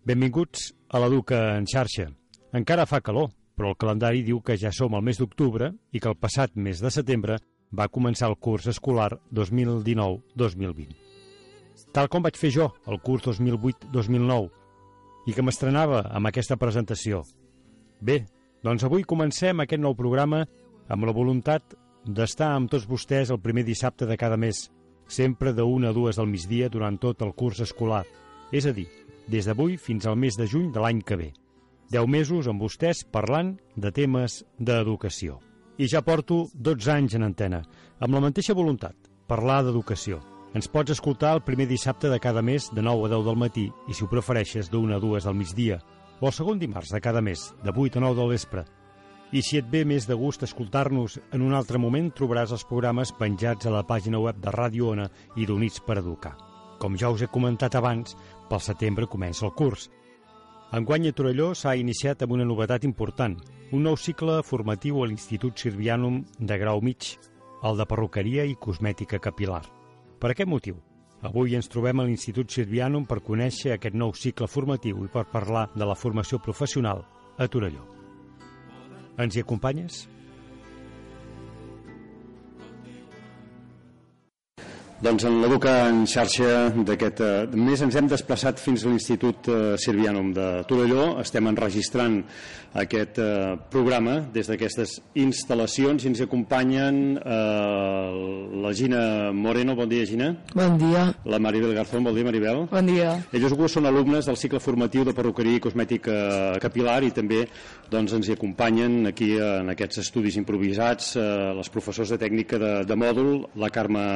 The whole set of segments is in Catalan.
Benvinguts a l'Educa en xarxa. Encara fa calor, però el calendari diu que ja som al mes d'octubre i que el passat mes de setembre va començar el curs escolar 2019-2020. Tal com vaig fer jo el curs 2008-2009 i que m'estrenava amb aquesta presentació. Bé, doncs avui comencem aquest nou programa amb la voluntat d'estar amb tots vostès el primer dissabte de cada mes, sempre de 1 a 2 del migdia durant tot el curs escolar, és a dir, des d'avui fins al mes de juny de l'any que ve. 10 mesos amb vostès parlant de temes d'educació. I ja porto 12 anys en antena, amb la mateixa voluntat, parlar d'educació. Ens pots escoltar el primer dissabte de cada mes de 9 a 10 del matí i, si ho prefereixes, d'una a 2 del migdia, o el segon dimarts de cada mes, de 8 a 9 del vespre. I si et ve més de gust escoltar-nos en un altre moment, trobaràs els programes penjats a la pàgina web de Ràdio Ona i d'Units per Educar. Com ja us he comentat abans, pel setembre comença el curs. Enguany a Torelló s'ha iniciat amb una novetat important, un nou cicle formatiu a l'Institut Sirvianum de Grau Mig, el de perruqueria i cosmètica capilar. Per aquest motiu, avui ens trobem a l'Institut Sirvianum per conèixer aquest nou cicle formatiu i per parlar de la formació professional a Torelló. Ens hi acompanyes? Doncs en l'Educa en xarxa d'aquest eh, mes ens hem desplaçat fins a l'Institut eh, Sirvianum de Torelló. Estem enregistrant aquest eh, programa des d'aquestes instal·lacions i ens acompanyen eh, la Gina Moreno. Bon dia, Gina. Bon dia. La Maribel Garzón. Bon dia, Maribel. Bon dia. Ells dues són alumnes del cicle formatiu de perruqueria i cosmètica capilar i també doncs, ens hi acompanyen aquí en aquests estudis improvisats eh, les professors de tècnica de, de mòdul, la Carme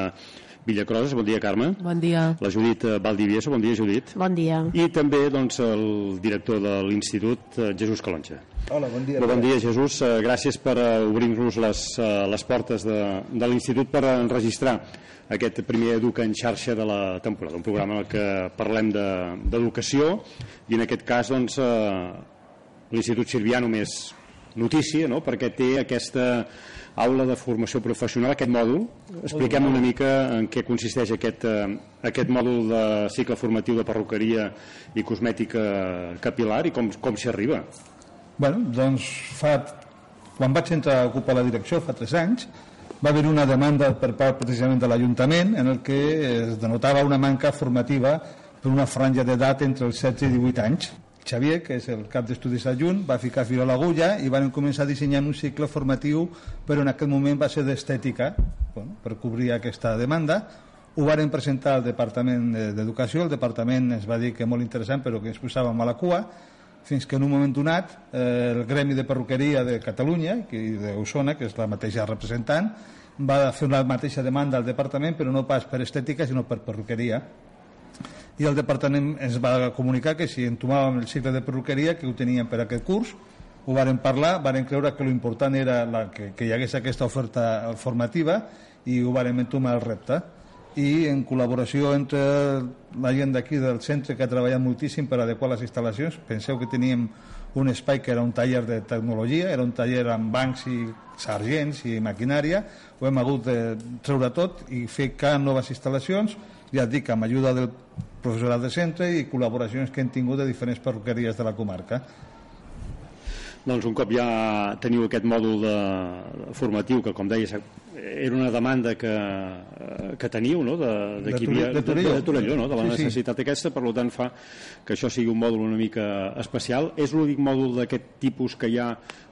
Villacroses, bon dia Carme. Bon dia. La Judit eh, Valdivieso, bon dia Judit. Bon dia. I també doncs, el director de l'Institut, eh, Jesús Calonja. Hola, bon dia. Bon dia Jesús, eh, gràcies per obrir-nos les, les portes de, de l'Institut per enregistrar aquest primer Educa en xarxa de la temporada, un programa en què parlem d'educació de, i en aquest cas doncs, l'Institut Sirviano més notícia no? perquè té aquesta aula de formació professional, aquest mòdul. Expliquem una mica en què consisteix aquest, eh, aquest mòdul de cicle formatiu de perruqueria i cosmètica capilar i com, com s'hi arriba. Bueno, doncs fa, quan vaig entrar a ocupar la direcció fa tres anys, va haver una demanda per part precisament de l'Ajuntament en el que es denotava una manca formativa per una franja d'edat entre els 16 i 18 anys Xavier, que és el cap d'estudis adjunt, va ficar fil a l'agulla i van començar a dissenyar un cicle formatiu, però en aquell moment va ser d'estètica, bueno, per cobrir aquesta demanda. Ho varen presentar al Departament d'Educació, el Departament es va dir que molt interessant, però que ens posàvem a la cua, fins que en un moment donat eh, el Gremi de Perruqueria de Catalunya i d'Osona, que és la mateixa representant, va fer una mateixa demanda al departament, però no pas per estètica, sinó per perruqueria i el departament ens va comunicar que si entomàvem el cicle de perruqueria que ho teníem per aquest curs ho varen parlar, varen creure que l'important era la, que, que hi hagués aquesta oferta formativa i ho varen entomar el repte. I en col·laboració entre la gent d'aquí del centre que ha treballat moltíssim per adequar les instal·lacions penseu que teníem un espai que era un taller de tecnologia, era un taller amb bancs i sargents i maquinària ho hem hagut de treure tot i fer cada noves instal·lacions ja et dic, amb ajuda del professorat de centre i col·laboracions que hem tingut de diferents perruqueries de la comarca. Doncs un cop ja teniu aquest mòdul de, formatiu que, com deies, era una demanda que, que teniu no? de, de, de, havia, de, Torelló, de, de, Torelló no? de la sí, necessitat sí. aquesta, per tant fa que això sigui un mòdul una mica especial. És l'únic mòdul d'aquest tipus que hi ha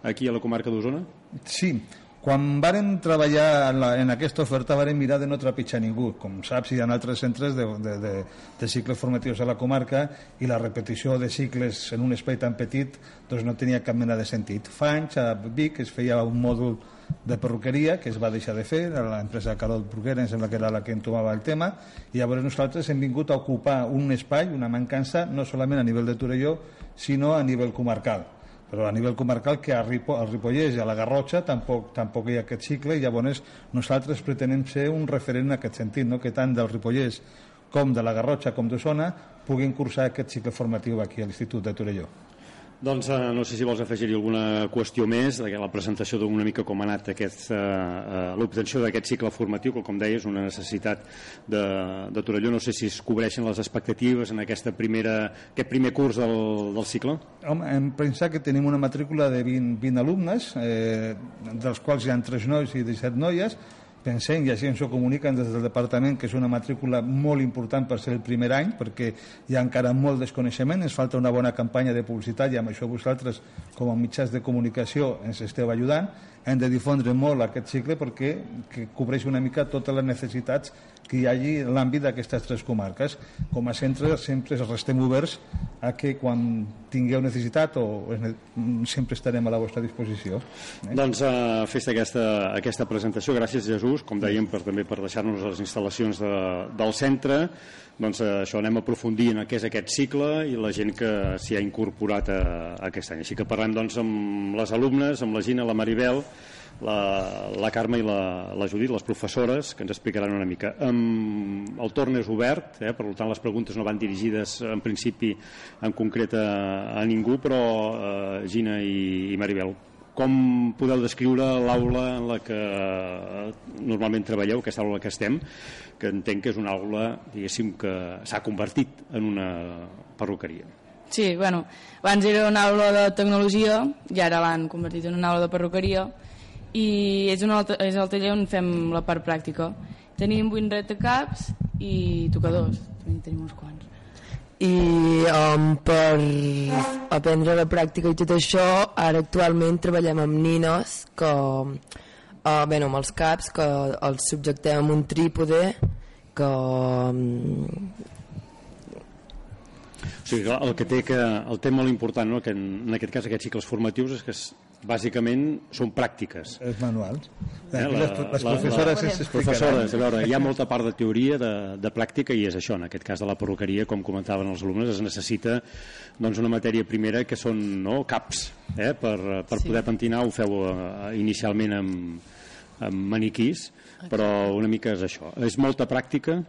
aquí a la comarca d'Osona? Sí, quan vàrem treballar en, la, en aquesta oferta vàrem mirar de no trepitjar ningú. Com saps, hi ha altres centres de, de, de, de cicles formatius a la comarca i la repetició de cicles en un espai tan petit doncs no tenia cap mena de sentit. Fa anys a Vic es feia un mòdul de perruqueria que es va deixar de fer, l'empresa Carol Bruguera em sembla que era la que entomava el tema i llavors nosaltres hem vingut a ocupar un espai, una mancança, no solament a nivell de Torelló sinó a nivell comarcal però a nivell comarcal que a al Ripollès i a la Garrotxa tampoc, tampoc hi ha aquest cicle i llavors nosaltres pretenem ser un referent en aquest sentit, no? que tant del Ripollès com de la Garrotxa com d'Osona puguin cursar aquest cicle formatiu aquí a l'Institut de Torelló. Doncs eh, no sé si vols afegir-hi alguna qüestió més, de la presentació d'una mica com ha anat eh, eh, l'obtenció d'aquest cicle formatiu, que com deies, una necessitat de, de Torelló. No sé si es cobreixen les expectatives en aquesta primera, aquest primer curs del, del cicle. Home, hem pensat que tenim una matrícula de 20, 20 alumnes, eh, dels quals hi ha 3 nois i 17 noies, pensem, i així ens ho comuniquen des del departament, que és una matrícula molt important per ser el primer any, perquè hi ha encara molt desconeixement, ens falta una bona campanya de publicitat i amb això vosaltres, com a mitjans de comunicació, ens esteu ajudant. Hem de difondre molt aquest cicle perquè que cobreix una mica totes les necessitats que hi hagi l'àmbit d'aquestes tres comarques. Com a centre sempre restem oberts a que quan tingueu necessitat o sempre estarem a la vostra disposició. Eh? Doncs uh, fes aquesta, aquesta presentació. Gràcies, Jesús, com dèiem, per, també per deixar-nos les instal·lacions de, del centre. Doncs uh, això anem a aprofundir en què és aquest cicle i la gent que s'hi ha incorporat a, a aquest any. Així que parlem doncs, amb les alumnes, amb la Gina, la Maribel, la, la Carme i la, la Judit, les professores, que ens explicaran una mica. Um, el torn és obert, eh, per tant les preguntes no van dirigides en principi en concret a, a ningú, però uh, Gina i, i Maribel, com podeu descriure l'aula en la que normalment treballeu, aquesta aula que estem, que entenc que és una aula, diguéssim, que s'ha convertit en una perruqueria. Sí, bueno, abans era una aula de tecnologia i ara l'han convertit en una aula de perruqueria i és, un altre, és el taller on fem la part pràctica. Tenim 8 retacaps i tocadors, també tenim uns quants. I um, per aprendre la pràctica i tot això, ara actualment treballem amb nines que, uh, bueno, amb els caps, que els subjectem amb un trípode, que um, o sigui, el que té que el té molt important no? que en, en aquest cas aquests cicles formatius és que bàsicament són pràctiques. És manuals. Eh, la, les, les professores la, la, professores, a veure, hi ha molta part de teoria, de, de pràctica, i és això, en aquest cas de la perruqueria, com comentaven els alumnes, es necessita doncs, una matèria primera que són no, caps, eh, per, per sí. poder pentinar, ho feu uh, inicialment amb, amb maniquís, però una mica és això. És molta pràctica,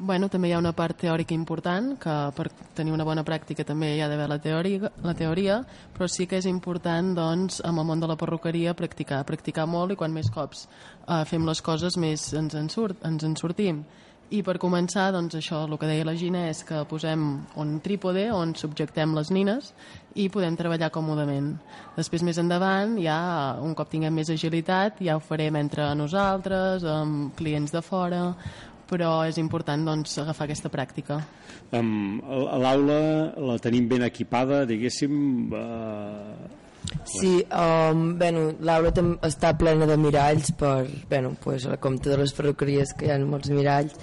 Bueno, també hi ha una part teòrica important, que per tenir una bona pràctica també hi ha d'haver la, la teoria, però sí que és important, doncs, amb el món de la perruqueria, practicar, practicar molt i quan més cops eh, fem les coses més ens en, surt, ens en sortim. I per començar, doncs això, el que deia la Gina és que posem un trípode on subjectem les nines i podem treballar còmodament. Després, més endavant, ja un cop tinguem més agilitat, ja ho farem entre nosaltres, amb clients de fora, però és important doncs, agafar aquesta pràctica. Um, L'aula la tenim ben equipada, diguéssim... Uh... Sí, um, bueno, l'aula està plena de miralls per, bueno, pues, a la compte de les perruqueries que hi ha molts miralls.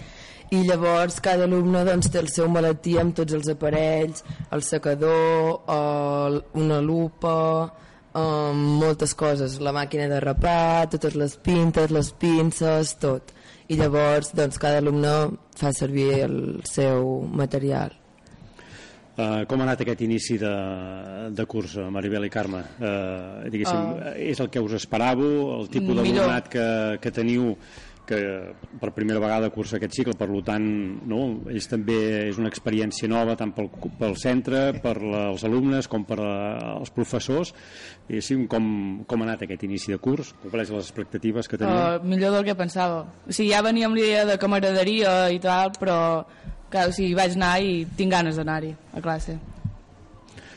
I llavors cada alumne doncs, té el seu maletí amb tots els aparells, el secador, el, una lupa, um, moltes coses, la màquina de rapar, totes les pintes, les pinces, tot i llavors doncs, cada alumne fa servir el seu material. Uh, com ha anat aquest inici de, de curs, Maribel i Carme? Uh, diguéssim, uh, és el que us esperàveu, el tipus d'alumnat que, que teniu que per primera vegada cursa aquest cicle, per tant, no, ells també és una experiència nova tant pel, pel centre, per la, els alumnes com per la, els professors i sí, com, com ha anat aquest inici de curs? Compleix les expectatives que teniu? Uh, millor del que pensava. O sigui, ja venia amb l'idea de camaraderia i tal, però clar, o sigui, vaig anar i tinc ganes d'anar-hi a classe.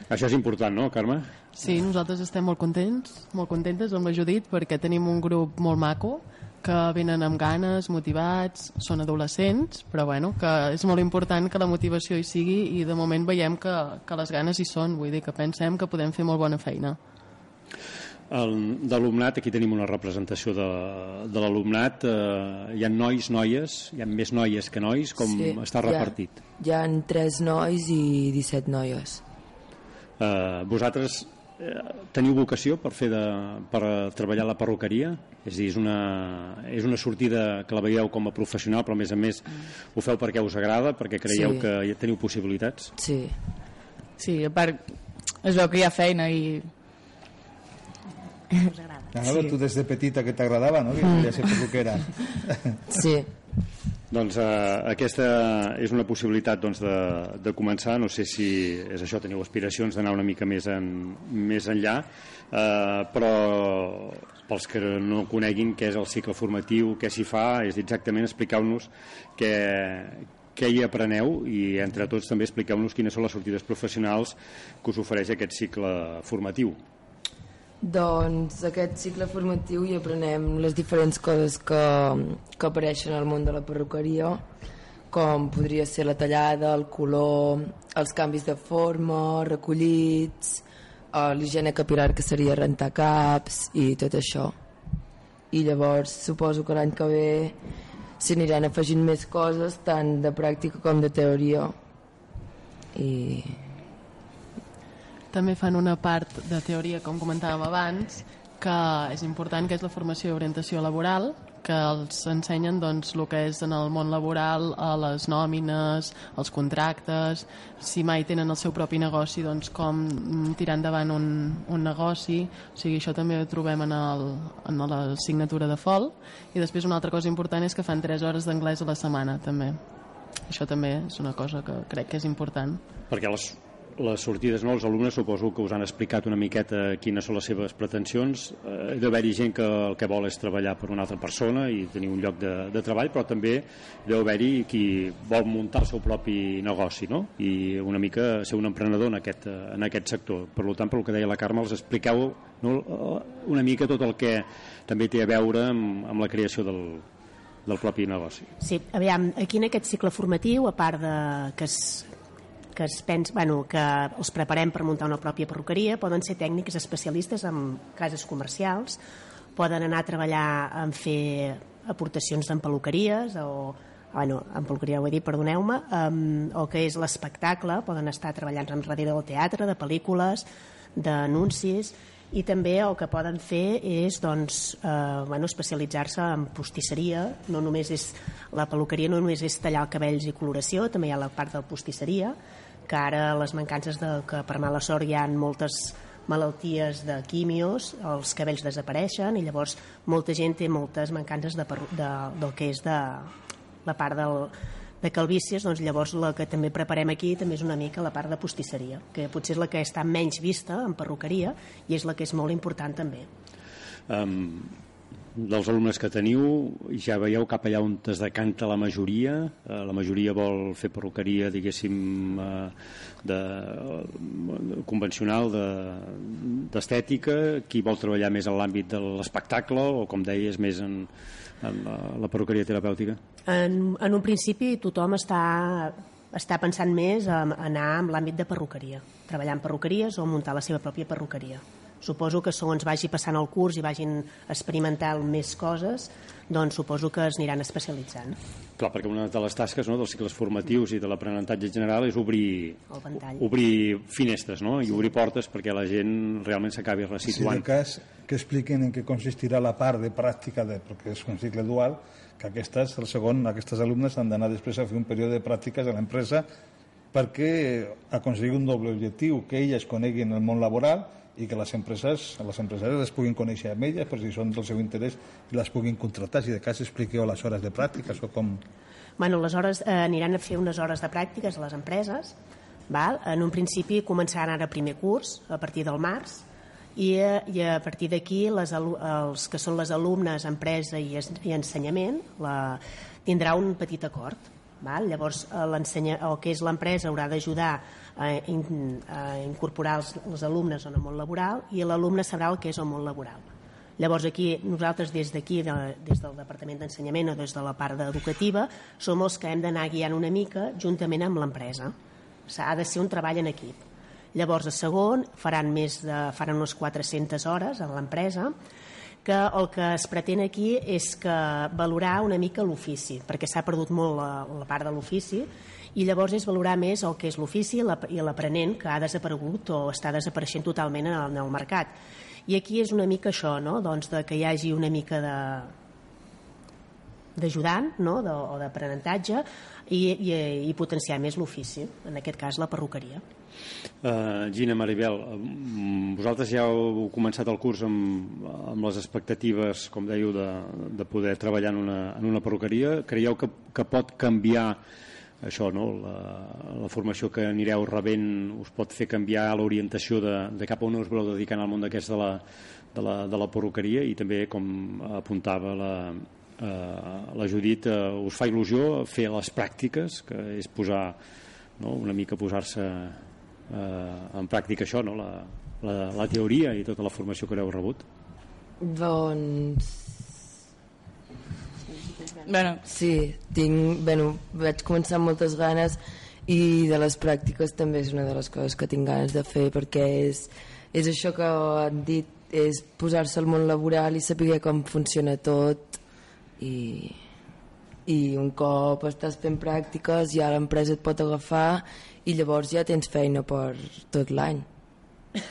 Això és important, no, Carme? Sí, nosaltres estem molt contents, molt contentes amb la Judit perquè tenim un grup molt maco que venen amb ganes, motivats, són adolescents, però bueno, que és molt important que la motivació hi sigui i de moment veiem que, que les ganes hi són, vull dir que pensem que podem fer molt bona feina. d'alumnat, aquí tenim una representació de, de l'alumnat, eh, hi ha nois, noies, hi ha més noies que nois, com sí, està repartit? Hi ha, hi ha 3 nois i 17 noies. Eh, vosaltres teniu vocació per fer de, per treballar a la perruqueria? És a dir, és una, és una sortida que la veieu com a professional, però a més a més ho feu perquè us agrada, perquè creieu sí. que teniu possibilitats? Sí. Sí, a part es veu que hi ha feina i us agrada. Sí. tu des de petita que t'agradava, no? Que volia ser perruquera. Sí. Doncs eh, aquesta és una possibilitat doncs, de, de començar, no sé si és això, teniu aspiracions d'anar una mica més, en, més enllà, eh, però pels que no coneguin què és el cicle formatiu, què s'hi fa, és exactament explicar-nos què, què hi apreneu i entre tots també expliqueu-nos quines són les sortides professionals que us ofereix aquest cicle formatiu. Doncs aquest cicle formatiu hi aprenem les diferents coses que, que apareixen al món de la perruqueria, com podria ser la tallada, el color, els canvis de forma, recollits, eh, l'higiene capilar que seria rentar caps i tot això. I llavors suposo que l'any que ve s'aniran afegint més coses tant de pràctica com de teoria i també fan una part de teoria, com comentàvem abans, que és important, que és la formació i orientació laboral, que els ensenyen doncs, el que és en el món laboral, a les nòmines, els contractes, si mai tenen el seu propi negoci, doncs com tirar endavant un, un negoci, o sigui, això també ho trobem en, el, en la signatura de FOL, i després una altra cosa important és que fan 3 hores d'anglès a la setmana, també. Això també és una cosa que crec que és important. Perquè les les sortides, no? els alumnes suposo que us han explicat una miqueta quines són les seves pretensions. Eh, ha d'haver-hi gent que el que vol és treballar per una altra persona i tenir un lloc de, de treball, però també deu haver-hi qui vol muntar el seu propi negoci no? i una mica ser un emprenedor en aquest, en aquest sector. Per tant, pel que deia la Carme, els expliqueu no, una mica tot el que també té a veure amb, amb la creació del, del propi negoci. Sí, aviam, aquí en aquest cicle formatiu, a part de que es, que es pens, bueno, que els preparem per muntar una pròpia perruqueria, poden ser tècnics especialistes en cases comercials, poden anar a treballar en fer aportacions en peluqueries o bueno, en peluqueria ho he dit, perdoneu-me, um, o que és l'espectacle, poden estar treballant darrere del teatre, de pel·lícules, d'anuncis, i també el que poden fer és doncs, eh, bueno, especialitzar-se en postisseria, no només és la peluqueria no només és tallar cabells i coloració, també hi ha la part de postisseria, que ara les mancances de que per mala sort hi ha moltes malalties de quimios, els cabells desapareixen i llavors molta gent té moltes mancances de, de, del que és de la part del, de calvícies, doncs llavors la que també preparem aquí també és una mica la part de postisseria, que potser és la que està menys vista en perruqueria i és la que és molt important també. Um, dels alumnes que teniu, ja veieu cap allà on es decanta la majoria, eh, la majoria vol fer perruqueria, diguéssim, eh, de, de, convencional, d'estètica, de, qui vol treballar més en l'àmbit de l'espectacle o, com deies, més en, en la, la perruqueria terapèutica? En, en un principi tothom està està pensant més en anar en l'àmbit de perruqueria, treballar en perruqueries o muntar la seva pròpia perruqueria. Suposo que segons vagi passant el curs i vagin experimentant més coses, doncs suposo que es aniran especialitzant. Clar, perquè una de les tasques no, dels cicles formatius i de l'aprenentatge general és obrir, obrir finestres no? i obrir portes perquè la gent realment s'acabi resituant. Si de cas, que expliquen en què consistirà la part de pràctica, de, perquè és un cicle dual, que aquestes, el segon, aquestes alumnes han d'anar després a fer un període de pràctiques a l'empresa perquè aconseguir un doble objectiu, que elles coneguin el món laboral i que les empreses, les empresaris les puguin conèixer amb elles per si són del seu interès i les puguin contractar. Si de cas expliqueu les hores de pràctiques o com... Bueno, les hores eh, aniran a fer unes hores de pràctiques a les empreses. Val? En un principi començaran ara primer curs, a partir del març, i, eh, i a partir d'aquí els que són les alumnes empresa i, i ensenyament la, tindrà un petit acord Val? Llavors, eh, el que és l'empresa haurà d'ajudar a, in, incorporar els, els alumnes en el món laboral i l'alumne sabrà el que és el món laboral. Llavors aquí nosaltres des d'aquí, de, des del Departament d'Ensenyament o des de la part educativa, som els que hem d'anar guiant una mica juntament amb l'empresa. Ha de ser un treball en equip. Llavors, a segon, faran, més de, faran unes 400 hores a l'empresa, que el que es pretén aquí és que valorar una mica l'ofici, perquè s'ha perdut molt la, la part de l'ofici, i llavors és valorar més el que és l'ofici i l'aprenent que ha desaparegut o està desapareixent totalment en el, en el mercat. I aquí és una mica això, no? doncs de que hi hagi una mica de d'ajudant no? de, o d'aprenentatge i, i, i potenciar més l'ofici, en aquest cas la perruqueria. Uh, Gina Maribel, vosaltres ja heu començat el curs amb, amb les expectatives, com dèieu, de, de poder treballar en una, en una perruqueria. Creieu que, que pot canviar això, no? la, la formació que anireu rebent us pot fer canviar l'orientació de, de cap a on us voleu dedicar al món d'aquest de la, de, la, de la perruqueria i també, com apuntava la, eh, la Judit, eh, us fa il·lusió fer les pràctiques, que és posar no? una mica posar-se eh, en pràctica això, no? la, la, la teoria i tota la formació que heu rebut? Doncs Bueno. Sí, tinc, bueno, vaig començar amb moltes ganes i de les pràctiques també és una de les coses que tinc ganes de fer perquè és, és això que han dit, és posar-se al món laboral i saber com funciona tot i, i un cop estàs fent pràctiques ja l'empresa et pot agafar i llavors ja tens feina per tot l'any.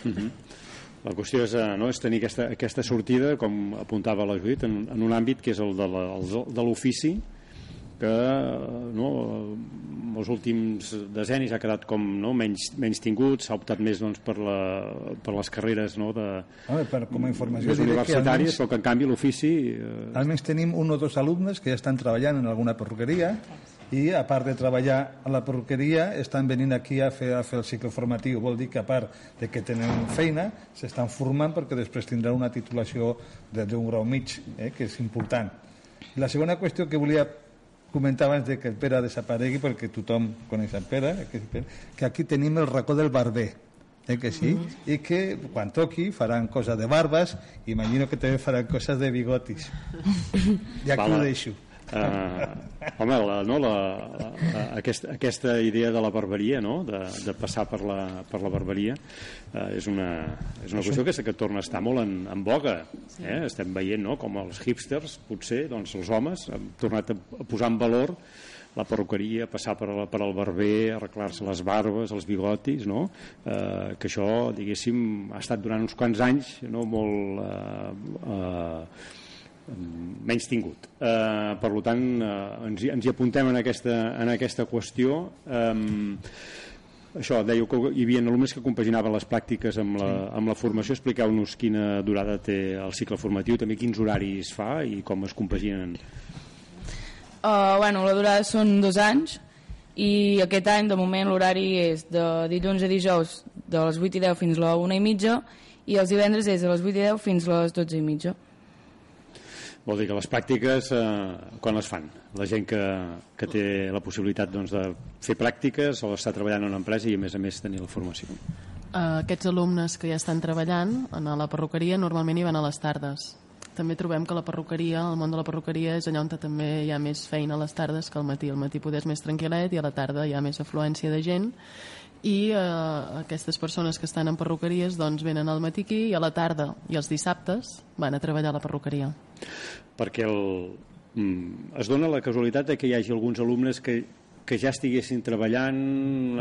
Mm -hmm. La qüestió és, eh, no, és tenir aquesta, aquesta sortida, com apuntava la Judit, en, en un àmbit que és el de l'ofici, que no, els últims decennis ha quedat com no, menys, menys tingut, s'ha optat més doncs, per, la, per les carreres no, de, veure, per, com a informació universitàries, que però que en canvi l'ofici... Eh... Almenys tenim un o dos alumnes que ja estan treballant en alguna perruqueria i a part de treballar a la perruqueria estan venint aquí a fer, a fer el cicle formatiu. Vol dir que a part de que tenen feina s'estan formant perquè després tindran una titulació d'un grau mig eh, que és important. I la segona qüestió que volia comentar abans de que el Pere desaparegui perquè tothom coneix el Pere que, que aquí tenim el racó del barber eh que sí? Mm -hmm. i que quan toqui faran coses de barbes i imagino que també faran coses de bigotis. Ja que ho deixo eh, home, la, no, la, la, aquesta, aquesta idea de la barberia no? de, de passar per la, per la barberia eh, és una, és una qüestió que, que torna a estar molt en, en boga eh? estem veient no? com els hipsters potser doncs els homes han tornat a posar en valor la perruqueria, passar per, la, per al barber, arreglar-se les barbes, els bigotis, no? eh, que això, diguéssim, ha estat durant uns quants anys no? molt eh, eh, menys tingut. Eh, per tant, eh, ens, ens hi apuntem en aquesta, en aquesta qüestió. Eh, això, dèieu que hi havia alumnes que compaginaven les pràctiques amb la, amb la formació. Expliqueu-nos quina durada té el cicle formatiu, també quins horaris fa i com es compaginen. Uh, bueno, la durada són dos anys i aquest any, de moment, l'horari és de dilluns a dijous de les 8 i 10 fins a la 1 i mitja i els divendres és de les 8 i 10 fins a les 12 i mitja. Vol dir que les pràctiques, eh, quan les fan? La gent que, que té la possibilitat doncs, de fer pràctiques o estar treballant en una empresa i a més a més tenir la formació. Uh, aquests alumnes que ja estan treballant a la perruqueria normalment hi van a les tardes. També trobem que la perruqueria, el món de la perruqueria és allà on també hi ha més feina a les tardes que al matí. Al matí poder és més tranquil·let i a la tarda hi ha més afluència de gent i eh, aquestes persones que estan en perruqueries doncs venen al matí aquí i a la tarda i els dissabtes van a treballar a la perruqueria. Perquè el, mm, es dona la casualitat de que hi hagi alguns alumnes que, que ja estiguessin treballant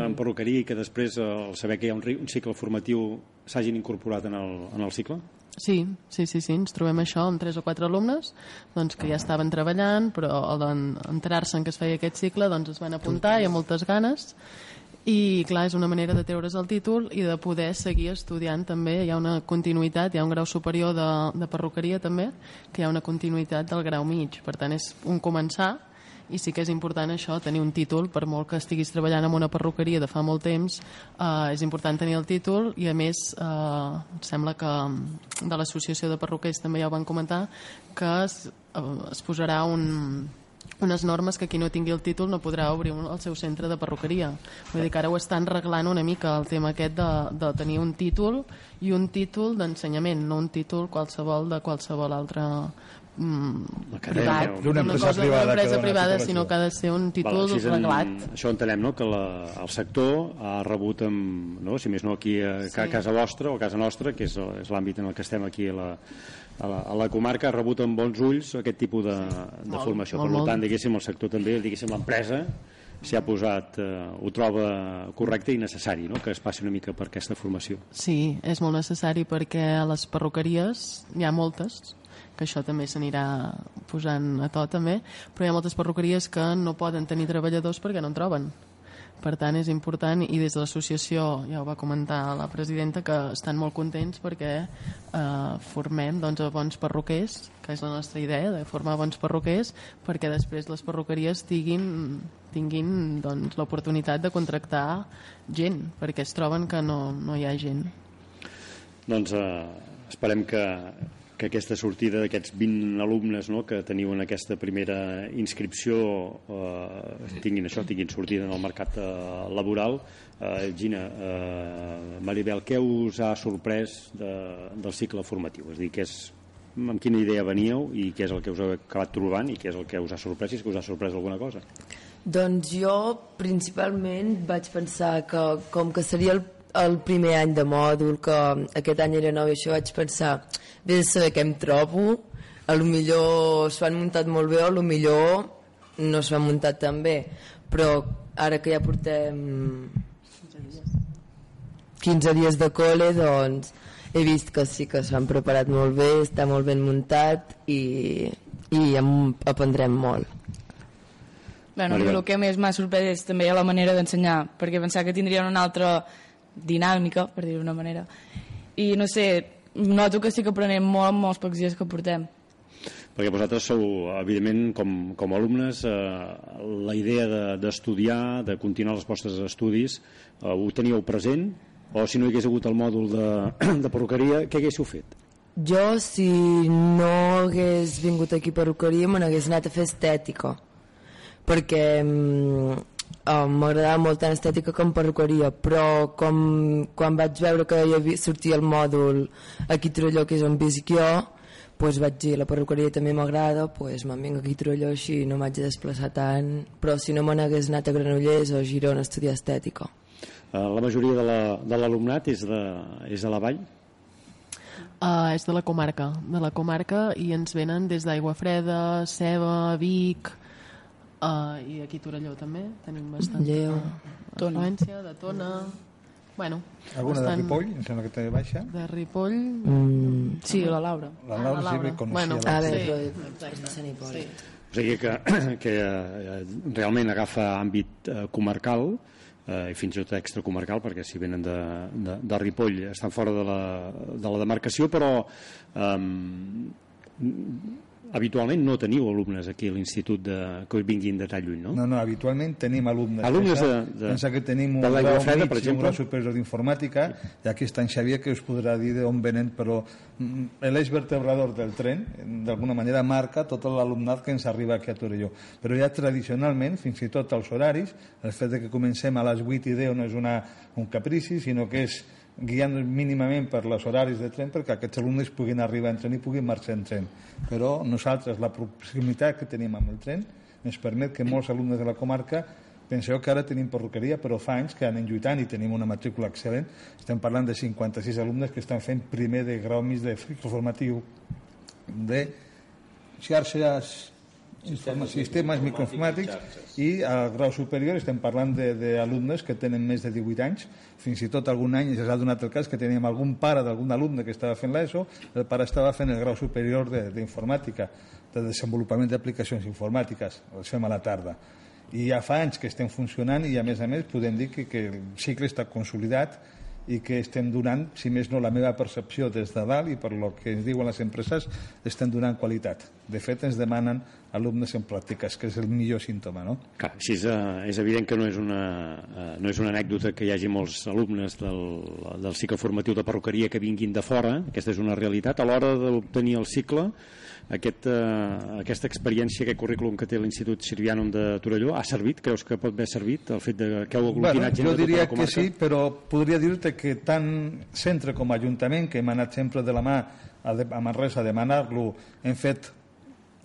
en perruqueria i que després, al saber que hi ha un, un cicle formatiu, s'hagin incorporat en el, en el cicle? Sí, sí, sí, sí, ens trobem això amb tres o quatre alumnes doncs, que ja estaven treballant, però al enterar-se que es feia aquest cicle doncs es van apuntar i amb moltes ganes i clar, és una manera de treure's el títol i de poder seguir estudiant també, hi ha una continuïtat, hi ha un grau superior de, de perruqueria també, que hi ha una continuïtat del grau mig, per tant és un començar i sí que és important això, tenir un títol per molt que estiguis treballant en una perruqueria de fa molt temps, eh, és important tenir el títol i a més eh, sembla que de l'associació de perruquers també ja ho van comentar que es, eh, es posarà un, unes normes que qui no tingui el títol no podrà obrir un, el seu centre de perruqueria. Vull dir que ara ho estan reglant una mica el tema aquest de, de tenir un títol i un títol d'ensenyament, no un títol qualsevol de qualsevol altra mm, privat, Una una, empresa cosa privada empresa privada, sinó que ha de ser un títol Val, en- reglat. Això entenem, no?, que la, el sector ha rebut, amb, no?, si més no aquí a, sí. a casa vostra o a casa nostra, que és, és l'àmbit en el que estem aquí a la, a la, a la comarca, ha rebut amb bons ulls aquest tipus de, de Molt, formació. molt, per molt. tant, diguéssim, el sector també, diguéssim, l'empresa s'hi ha posat, eh, ho troba correcte i necessari, no?, que es passi una mica per aquesta formació. Sí, és molt necessari perquè a les perruqueries hi ha moltes, que això també s'anirà posant a to també, però hi ha moltes perruqueries que no poden tenir treballadors perquè no en troben. Per tant, és important i des de l'associació, ja ho va comentar la presidenta, que estan molt contents perquè eh, formem doncs, bons perruquers, que és la nostra idea, de formar bons perruquers, perquè després les perruqueries tinguin, tinguin doncs, l'oportunitat de contractar gent, perquè es troben que no, no hi ha gent. Doncs eh, esperem que, que aquesta sortida d'aquests 20 alumnes no, que teniu en aquesta primera inscripció eh, tinguin això, tinguin sortida en el mercat eh, laboral. Eh, Gina, eh, Maribel, què us ha sorprès de, del cicle formatiu? És dir, què és, amb quina idea veníeu i què és el que us heu acabat trobant i què és el que us ha sorprès, si és que us ha sorprès alguna cosa? Doncs jo principalment vaig pensar que com que seria el, el primer any de mòdul, que aquest any era nou i això vaig pensar, bé de saber què em trobo, a lo millor s'ho han muntat molt bé o a lo millor no s'ho han muntat tan bé, però ara que ja portem 15 dies de col·le, doncs he vist que sí que s'han preparat molt bé, està molt ben muntat i, i en aprendrem molt. Bueno, el que més m'ha sorprès és també la manera d'ensenyar, perquè pensava que tindrien una altra dinàmica, per dir-ho d'una manera. I no sé, noto que sí que aprenem molt en molts pocs dies que portem. Perquè vosaltres sou, evidentment, com, com alumnes, eh, la idea de- d'estudiar, de, de continuar els vostres estudis, eh, ho teníeu present? O si no hi hagués hagut el mòdul de, de perruqueria, què haguéssiu fet? Jo, si no hagués vingut aquí a perruqueria, me n'hagués anat a fer estètica. Perquè eh, m'agradava molt tant estètica com perruqueria, però com, quan vaig veure que hi havia, sortia el mòdul aquí a Torelló, que és on visc jo, pues vaig dir, la perruqueria també m'agrada, pues me'n vinc aquí a Torelló així no m'haig de desplaçar tant, però si no me n'hagués anat a Granollers o a Girona a estudiar estètica. Eh, la majoria de la- de l'alumnat és, de, és de la vall? Uh, és de la comarca, de la comarca i ens venen des d'Aigua Freda, Ceba, Vic uh, i aquí a Torelló també tenim bastant Lleu. Tona. afluència, de Tona bueno, Alguna de bastant- Ripoll, em sembla que també baixa. de Ripoll Mm, Sí, la Laura. La Laura, la sí, Laura. bé coneixia. Bueno, la- a Sí, veure, però... Sant Hipòlit. O sigui que, que eh, realment agafa àmbit eh, comarcal eh, i fins i tot extracomarcal perquè si venen de, de, de Ripoll estan fora de la, de la demarcació però eh, habitualment no teniu alumnes aquí a l'institut de, que vinguin de tan lluny, no? No, no, habitualment tenim alumnes. Alumnes Pensa- de- de- Pensa que tenim un de grau Freda, mig per un exemple. grau superior d'informàtica, i aquí està en Xavier que us podrà dir d'on venen, però mm, l'eix vertebrador del tren, d'alguna manera, marca tot l'alumnat que ens arriba aquí a Torelló. Però ja tradicionalment, fins i tot als horaris, el fet de que comencem a les 8 i 10 no és una, un caprici, sinó que és guiant mínimament per les horaris de tren perquè aquests alumnes puguin arribar en tren i puguin marxar en tren. Però nosaltres, la proximitat que tenim amb el tren, ens permet que molts alumnes de la comarca Penseu que ara tenim perruqueria, però fa anys que anem lluitant i tenim una matrícula excel·lent. Estem parlant de 56 alumnes que estan fent primer de grau mig de formatiu de xarxes sistemes, sistemes microinformàtics i al grau superior estem parlant de- d'alumnes que tenen més de 18 anys. Fins i tot algun any ens ha donat el cas que teníem algun pare d'algun alumne que estava fent l'ESO el pare estava fent el grau superior de- d'informàtica de, desenvolupament d'aplicacions informàtiques el fem a la tarda. I ja fa anys que estem funcionant i a més a més podem dir que, que el cicle està consolidat i que estem donant, si més no la meva percepció des de dalt i per lo que ens diuen les empreses, estem donant qualitat. De fet, ens demanen alumnes en pràctiques, que és el millor símptoma, no? Clar, així és, eh, és evident que no és, una, eh, no és una anècdota que hi hagi molts alumnes del, del cicle formatiu de perruqueria que vinguin de fora, aquesta és una realitat. A l'hora d'obtenir el cicle, aquest, eh, aquesta experiència, aquest currículum que té l'Institut Sirvianum de Torelló, ha servit? Creus que pot haver servit el fet de que heu aglutinat gent jo de tota diria que sí, però podria dir-te que tant centre com ajuntament, que hem anat sempre de la mà a, de, a Manresa a demanar-lo, hem fet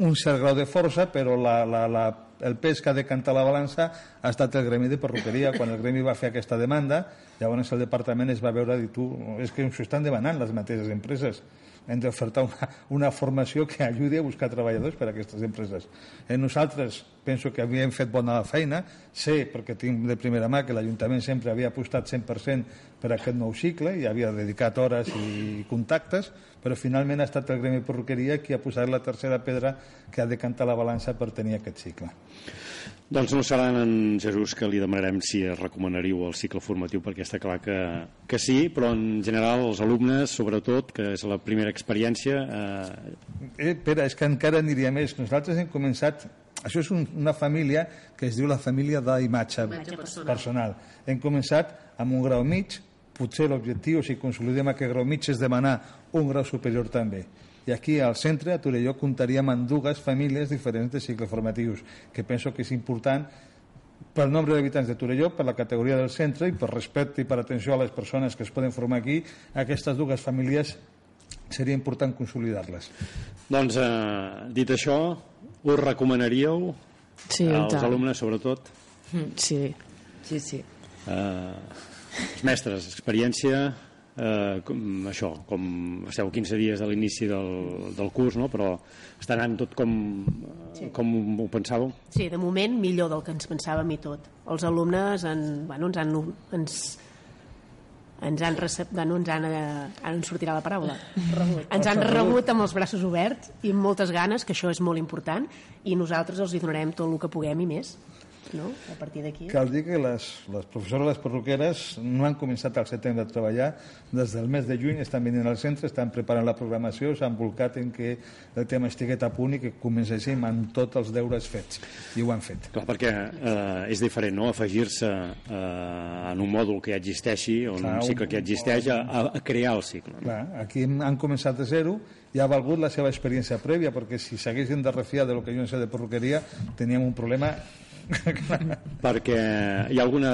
un cert grau de força, però la, la, la, el pes que ha decantat la balança ha estat el gremi de perruqueria. Quan el gremi va fer aquesta demanda, llavors el departament es va veure i tu, és que s'ho estan demanant les mateixes empreses hem d'ofertar una, una formació que ajudi a buscar treballadors per a aquestes empreses. Eh, nosaltres penso que havíem fet bona feina, sé, perquè tinc de primera mà, que l'Ajuntament sempre havia apostat 100% per aquest nou cicle i havia dedicat hores i contactes, però finalment ha estat el Gremi Perruqueria qui ha posat la tercera pedra que ha decantat la balança per tenir aquest cicle. Doncs no serà en Jesús que li demanarem si recomanaríeu el cicle formatiu perquè està clar que, que sí, però en general els alumnes, sobretot, que és la primera experiència... Eh... Eh, Pere, és que encara aniria més. Nosaltres hem començat... Això és un, una família que es diu la família d'imatge personal. personal. Hem començat amb un grau mig, potser l'objectiu, si consolidem aquest grau mig, és demanar un grau superior també i aquí al centre, a Torelló, comptaríem amb dues famílies diferents de cicles formatius, que penso que és important pel nombre d'habitants de Torelló, per la categoria del centre i per respecte i per atenció a les persones que es poden formar aquí, aquestes dues famílies seria important consolidar-les. Doncs, eh, dit això, us recomanaríeu sí, als alumnes, sobretot? Mm, sí, sí, sí. Eh, els mestres, experiència, eh, com, això, com esteu 15 dies de l'inici del, del curs, no? però està anant tot com, sí. com ho pensàveu? Sí, de moment millor del que ens pensàvem i tot. Els alumnes en, bueno, ens han... Ens, ens han recep... bueno, ens han, eh, ara ens sortirà la paraula. Rebut. ens han rebut. amb els braços oberts i amb moltes ganes, que això és molt important i nosaltres els hi donarem tot el que puguem i més no? a partir d'aquí. Cal dir que les, les professores les perruqueres no han començat al setembre a treballar, des del mes de juny estan venint al centre, estan preparant la programació, s'han volcat en que el tema estigués a punt i que comencéssim amb tots els deures fets, i ho han fet. Clar, perquè eh, és diferent, no?, afegir-se eh, en un mòdul que ja existeixi, o en Clar, un cicle que ja existeix, a, a crear el cicle. No? Clar, aquí han començat de zero, i ha valgut la seva experiència prèvia, perquè si s'haguessin de refiar de lo que jo en sé de perruqueria, teníem un problema perquè hi ha alguna,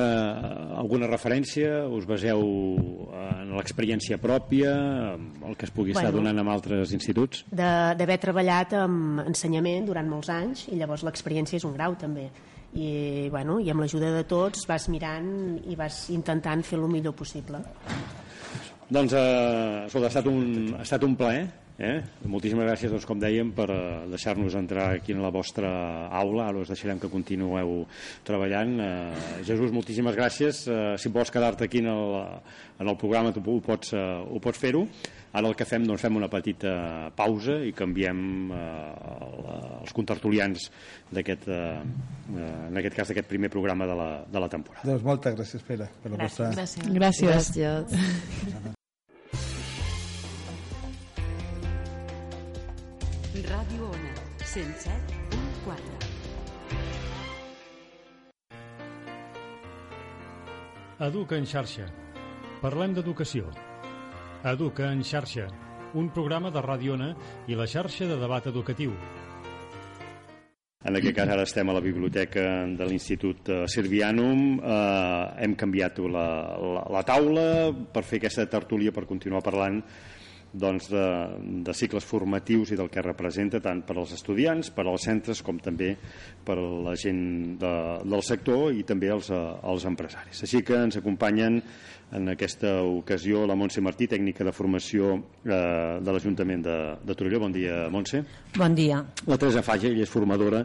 alguna referència? Us baseu en l'experiència pròpia el que es pugui bueno, estar donant en altres instituts? D'haver treballat amb ensenyament durant molts anys i llavors l'experiència és un grau també. I, bueno, i amb l'ajuda de tots vas mirant i vas intentant fer el millor possible. Doncs eh, escolta, ha estat un, ha estat un plaer Eh? Moltíssimes gràcies, doncs, com dèiem, per eh, deixar-nos entrar aquí en la vostra aula. Ara us deixarem que continueu treballant. Eh, Jesús, moltíssimes gràcies. Eh, si vols quedar-te aquí en el, en el programa, tu ho pots, eh, ho pots fer-ho. Ara el que fem, doncs, fem una petita pausa i canviem eh, els contertulians d'aquest, eh, en aquest cas, d'aquest primer programa de la, de la temporada. Doncs moltes gràcies, Pere, per la gràcies. vostra... Gràcies. Gràcies. gràcies. Ràdio Ona, 107.4. Educa en xarxa. Parlem d'educació. Educa en xarxa, un programa de Ràdio Ona i la xarxa de debat educatiu. En aquest cas ara estem a la biblioteca de l'Institut eh, Servianum, eh, hem canviat la, la, la taula per fer aquesta tertúlia per continuar parlant doncs, de, de cicles formatius i del que representa tant per als estudiants, per als centres, com també per a la gent de, del sector i també els, eh, els empresaris. Així que ens acompanyen en aquesta ocasió la Montse Martí, tècnica de formació eh, de l'Ajuntament de, de Torelló. Bon dia, Montse. Bon dia. La Teresa Falla, ella és formadora,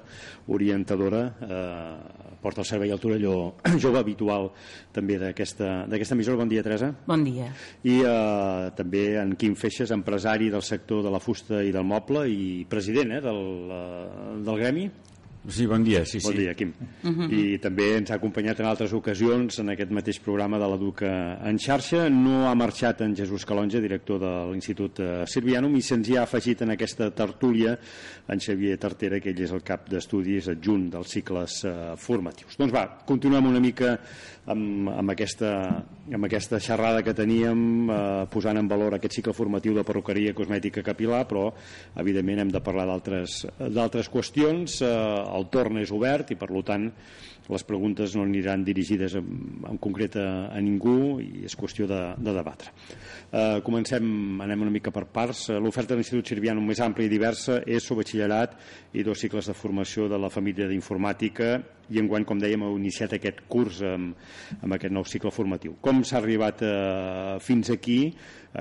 orientadora, eh, porta el servei al Torelló jove habitual també d'aquesta emissora. Bon dia, Teresa. Bon dia. I eh, també en Quim Feixes, empresari del sector de la fusta i del moble i president eh, del, eh, del gremi. Sí, bon dia. Sí, bon sí. dia, Quim. Uh -huh. I també ens ha acompanyat en altres ocasions en aquest mateix programa de l'Educa en xarxa. No ha marxat en Jesús Calonja, director de l'Institut eh, Sirvianum, i se'ns hi ha afegit en aquesta tertúlia en Xavier Tartera, que ell és el cap d'estudis adjunt dels cicles eh, formatius. Doncs va, continuem una mica amb, amb, aquesta, amb aquesta xerrada que teníem eh, posant en valor aquest cicle formatiu de perruqueria cosmètica capilar, però evidentment hem de parlar d'altres qüestions. Eh, el torn és obert i per tant les preguntes no aniran dirigides en, en concret a, ningú i és qüestió de, de debatre. Eh, comencem, anem una mica per parts. Eh, l'oferta de l'Institut Sirviano més àmplia i diversa és sobre batxillerat i dos cicles de formació de la família d'informàtica i enguany, com dèiem, heu iniciat aquest curs amb, amb aquest nou cicle formatiu. Com s'ha arribat eh, fins aquí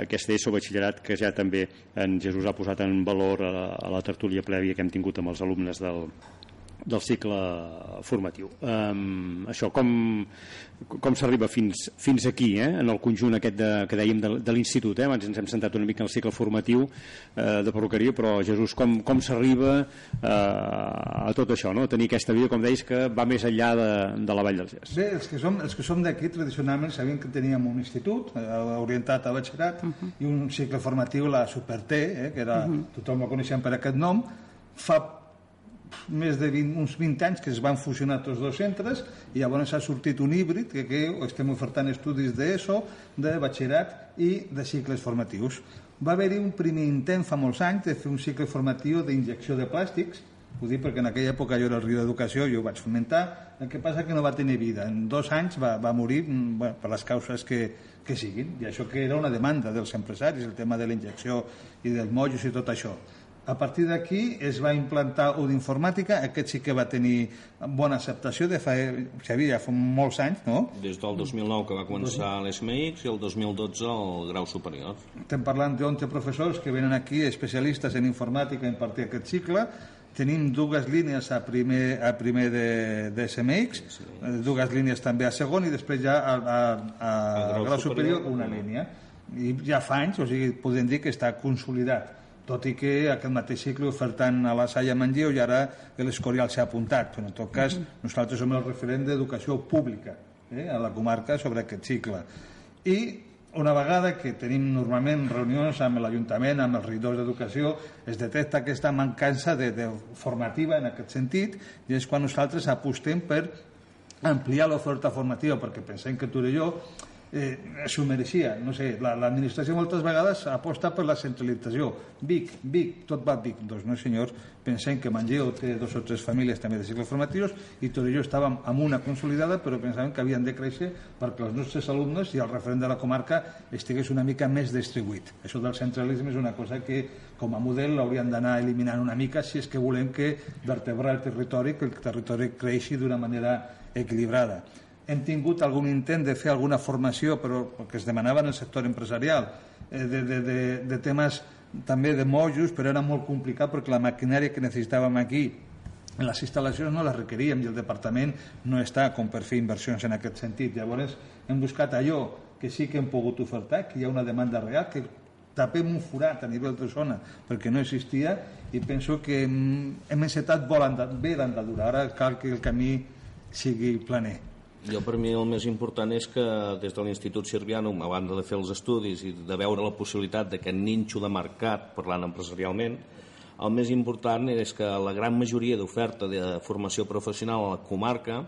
aquest ESO batxillerat que ja també en Jesús ha posat en valor a la, a la tertúlia prèvia que hem tingut amb els alumnes del, del cicle formatiu. Um, això, com, com s'arriba fins, fins aquí, eh? en el conjunt aquest de, que dèiem de, de l'institut, eh? abans ens hem sentat una mica en el cicle formatiu eh, de perruqueria, però Jesús, com, com s'arriba eh, a tot això, no? tenir aquesta vida, com deies, que va més enllà de, de la Vall dels Gès? Bé, els que som, els que som d'aquí tradicionalment sabíem que teníem un institut eh, orientat a batxillerat uh mhm. -huh. i un cicle formatiu, la Super-T, eh, que era, uh mhm. -huh. tothom la coneixem per aquest nom, fa més de 20, uns 20 anys que es van fusionar tots dos centres i llavors ha sortit un híbrid que, que estem ofertant estudis d'ESO, de batxillerat i de cicles formatius. Va haver-hi un primer intent fa molts anys de fer un cicle formatiu d'injecció de plàstics, ho dic perquè en aquella època jo era el riu d'educació, jo ho vaig fomentar, el que passa que no va tenir vida. En dos anys va, va morir mm, bueno, per les causes que, que siguin, i això que era una demanda dels empresaris, el tema de la injecció i dels mollos i tot això. A partir d'aquí es va implantar un d'informàtica, aquest sí que va tenir bona acceptació, de fa, Xavier, ja fa molts anys, no? Des del 2009 que va començar l'SMX i el 2012 el grau superior. Estem parlant d'11 professors que venen aquí, especialistes en informàtica, a impartir aquest cicle, tenim dues línies a primer, a primer de, de SMX, sí, sí. dues línies també a segon i després ja a, a, a, a grau, grau superior, superior una línia. I ja fa anys, o sigui, podem dir que està consolidat tot i que aquest mateix cicle ofertant a la Salle Manlleu i ara l'Escorial s'ha apuntat, però en tot cas nosaltres som el referent d'educació pública eh, a la comarca sobre aquest cicle. I una vegada que tenim normalment reunions amb l'Ajuntament, amb els regidors d'educació, es detecta aquesta mancança de, de formativa en aquest sentit i és quan nosaltres apostem per ampliar l'oferta formativa perquè pensem que tu i jo eh, s'ho mereixia. No sé, l'administració la, moltes vegades aposta per la centralització. Vic, Vic, tot va Vic. Doncs no, senyors, pensem que Mangeu té dos o tres famílies també de cicles formatius i Torelló estàvem amb una consolidada, però pensàvem que havien de créixer perquè els nostres alumnes i el referent de la comarca estigués una mica més distribuït. Això del centralisme és una cosa que com a model l'hauríem d'anar eliminant una mica si és que volem que vertebrar el territori, que el territori creixi d'una manera equilibrada hem tingut algun intent de fer alguna formació, però que es demanava en el sector empresarial, eh, de, de, de, de temes també de mojos, però era molt complicat perquè la maquinària que necessitàvem aquí en les instal·lacions no les requeríem i el departament no està com per fer inversions en aquest sentit. Llavors hem buscat allò que sí que hem pogut ofertar, que hi ha una demanda real, que tapem un forat a nivell de zona perquè no existia i penso que hem encetat bé l'andadura. Ara cal que el camí sigui planer. Jo per mi el més important és que des de l'Institut Sirviano, a banda de fer els estudis i de veure la possibilitat d'aquest ninxo de mercat, parlant empresarialment, el més important és que la gran majoria d'oferta de formació professional a la comarca